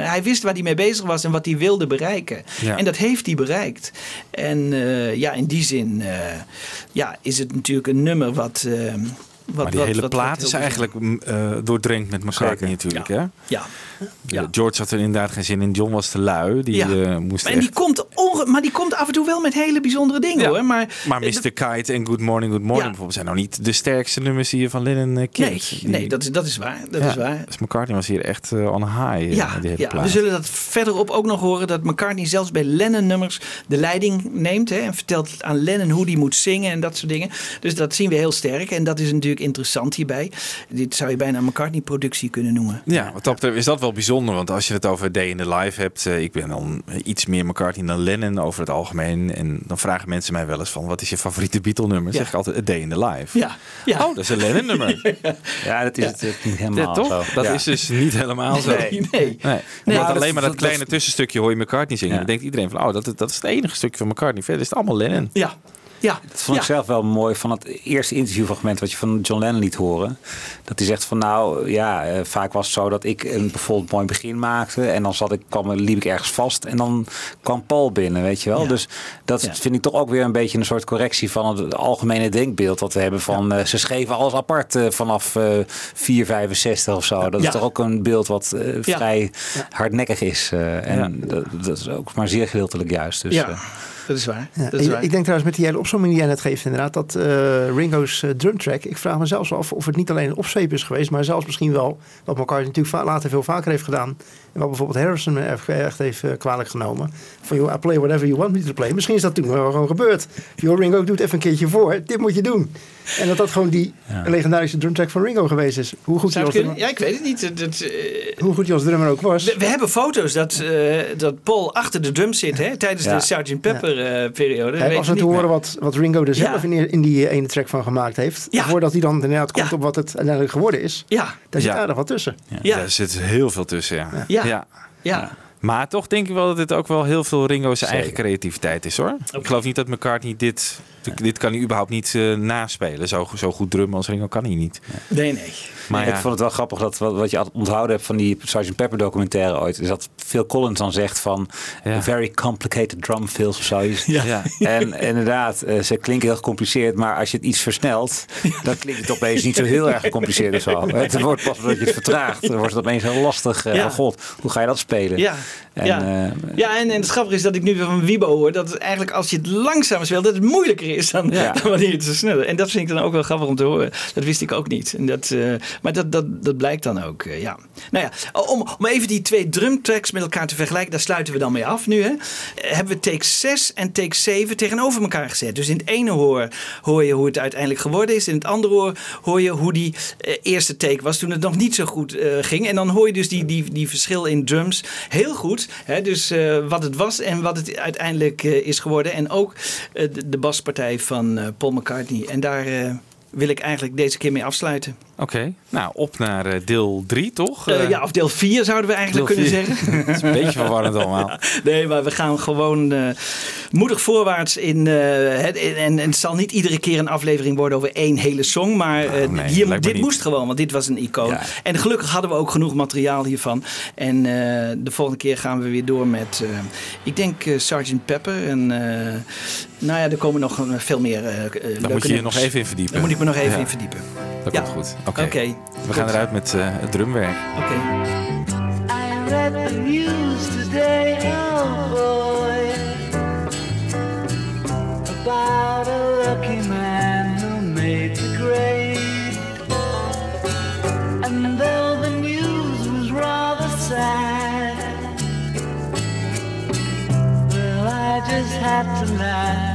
hij wist waar hij mee bezig was en wat hij wilde bereiken. Ja. En dat heeft hij bereikt. En ja, in die zin ja, is het natuurlijk een nummer wat... wat maar die wat- hele wat- plaat is eigenlijk eh, doordrenkt met McCartney natuurlijk. Hè? Ja. Eh, George had er inderdaad geen zin in. John was te lui. Die Ja. eh, moest En echt... die komt onge- maar die komt af en toe wel met hele bijzondere dingen hoor. Maar, Maar Mr. Kite en Good Morning, Good Morning Ja. bijvoorbeeld zijn nou niet de sterkste nummers die je van Lennon eh, nee, kent. Die- nee dat, is, dat is waar. Dat Ja, is waar. Dus McCartney was hier echt eh, on high. Ja, die hele ja, plaat. we zullen dat verderop ook nog horen. Dat McCartney zelfs bij Lennon-nummers de leiding neemt. Hè, en vertelt aan Lennon hoe die moet zingen en dat soort dingen. Dus dat zien we heel sterk. En dat is natuurlijk interessant hierbij. Dit zou je bijna een McCartney-productie kunnen noemen. Ja, wat dat betreft is dat wel bijzonder. Want als je het over Day in the Life hebt. eh, ik ben dan iets meer McCartney dan Lennon over het algemeen. En dan vragen mensen mij wel eens van... wat is je favoriete Beatle-nummer? Ja. zeg ik altijd A Day in the Life. Ja, ja. Oh, dat is een Lennon-nummer. *laughs* Ja, dat is het eh, niet helemaal Ja, toch? zo. Dat Ja. is dus niet helemaal zo. Nee. Nee. Nee. Nee, Want dat- alleen maar dat dat- kleine dat- tussenstukje hoor je McCartney zingen. Ja. Dan denkt iedereen van, oh, dat, dat is het enige stukje van McCartney. Verder is het allemaal Lennon. Ja, ja. Dat vond ik ja. zelf wel mooi van het eerste interviewfragment wat je van John Lennon liet horen. Dat hij zegt van nou ja, eh, vaak was het zo dat ik een bijvoorbeeld mooi begin maakte. En dan zat ik, kwam, liep ik ergens vast en dan kwam Paul binnen, weet je wel. Ja. Dus dat Ja. vind ik toch ook weer een beetje een soort correctie van het algemene denkbeeld dat we hebben van eh, ze schreven alles apart eh, vanaf eh 465 of zo. Dat is toch ook een beeld wat vrij hardnekkig is. en dat, dat is ook maar zeer gedeeltelijk juist. Dus, Ja. Dat is waar. Ja, Dat is ik, waar. ik denk trouwens met die hele opzomming die jij net geeft inderdaad, dat eh, Ringo's eh, drumtrack, ik vraag me zelfs af of het niet alleen een opzweep is geweest, maar zelfs misschien wel, wat McCartney natuurlijk later veel vaker heeft gedaan, wat bijvoorbeeld Harrison echt, echt heeft eh, kwalijk genomen, van joh, I play whatever you want me to play. Misschien is dat toen wel gewoon gebeurd. Joh, Ringo, doe het even een keertje voor, dit moet je doen. En dat dat gewoon die legendarische drumtrack van Ringo geweest is. Hoe goed, hij Zou als, drummer, Ja, ik weet het niet. Dat, eh, hoe goed hij als drummer ook was. we, we hebben foto's dat, eh, dat Paul achter de drums zit hè, tijdens Ja. de Sgt. Pepper eh, periode. Hij was je er te horen wat, wat Ringo er zelf Ja. in, in die ene track van gemaakt heeft. Voordat hij dan inderdaad komt op wat het uiteindelijk geworden is. Ja. Daar zit Ja. aardig wat tussen. Ja. Daar zit heel veel tussen, ja. Ja. Ja. Maar toch denk ik wel dat dit ook wel heel veel Ringo's eigen creativiteit is hoor. Ik geloof niet dat McCartney dit... Dit kan hij überhaupt niet eh, naspelen. Zo, zo goed drummen als Ringo kan hij niet. Nee, nee. Maar ik ja. vond het wel grappig dat wat, wat je onthouden hebt van die Sgt. Pepper documentaire ooit. Is dat Phil Collins dan zegt van very complicated drum fills of zoiets. Ja. *laughs* En inderdaad, eh, ze klinken heel gecompliceerd, maar als je het iets versnelt, dan klinkt het opeens niet zo heel erg gecompliceerd of zo. Het wordt pas dat je het vertraagt, dan wordt het opeens heel lastig. eh, Ja. oh god, hoe ga je dat spelen? Ja, En, ja. eh, ja en, en het grappige is dat ik nu weer van Wibo hoor. Dat het eigenlijk als je het langzamer speelt, dat het moeilijker is dan, Ja. *laughs* dan wanneer je het zo snel En dat vind ik dan ook wel grappig om te horen. Dat wist ik ook niet. En dat, eh, maar dat, dat, dat blijkt dan ook, eh, ja. Nou ja, om, om even die twee drumtracks met elkaar te vergelijken, daar sluiten we dan mee af nu. Hè. Hebben we take 6 en take 7 tegenover elkaar gezet. Dus in het ene hoor hoor je hoe het uiteindelijk geworden is. In het andere hoor hoor je hoe die eerste take was toen het nog niet zo goed ging. En dan hoor je dus die, die, die verschil in drums heel goed. Hè? Dus eh, wat het was en wat het uiteindelijk eh, is geworden. En ook eh, de, baspartij van Paul McCartney. En daar wil ik eigenlijk deze keer mee afsluiten. Oké, nou op naar eh, deel 3 toch? Eh, Eh, ja, of deel 4 zouden we eigenlijk deel kunnen vier. zeggen. *laughs* Het is een beetje verwarrend allemaal. *laughs* Nee, maar we gaan gewoon moedig voorwaarts in. het, en, en het zal niet iedere keer een aflevering worden over één hele song. Maar nee, hier, dit moest gewoon, want dit was een icoon. En gelukkig hadden we ook genoeg materiaal hiervan. En de volgende keer gaan we weer door met, ik denk, Sgt. Pepper. En nou ja, er komen nog eh, veel meer eh eh, leuke Daar moet je je nog even in verdiepen. Daar moet ik me nog even Ja. in verdiepen. Dat Ja. komt goed. Oké. Oké. We gaan eruit met eh, het drumwerk. Oké. I read the news today, oh boy, about a lucky man who made the grade. And though the news was rather sad, well, I just had to laugh.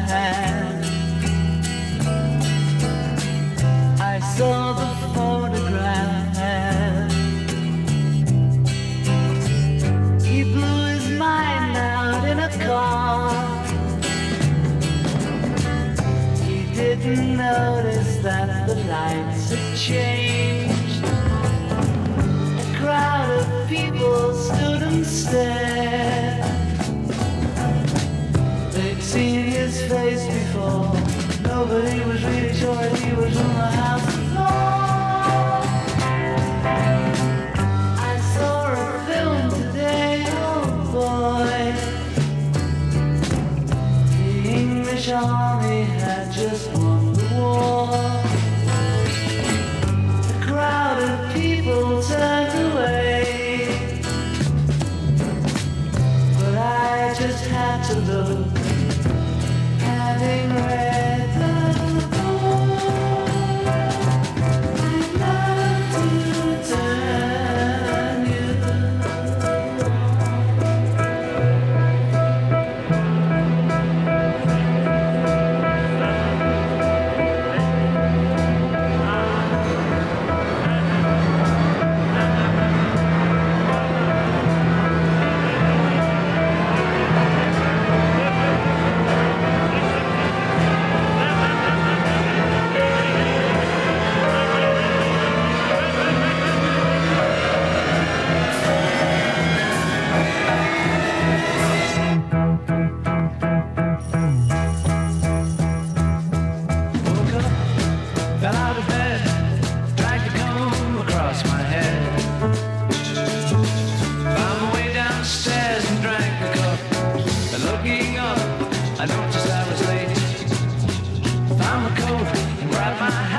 I saw the photograph. He blew his mind out in a car. He didn't notice that the lights had changed. A crowd of people stood and stared. Seen his face before. Nobody was really sure he was from the house before. I saw a film today, oh boy. The English army had just won the war. A crowd of people turned away. But I just had to look, having read Found my coat and grabbed my hat.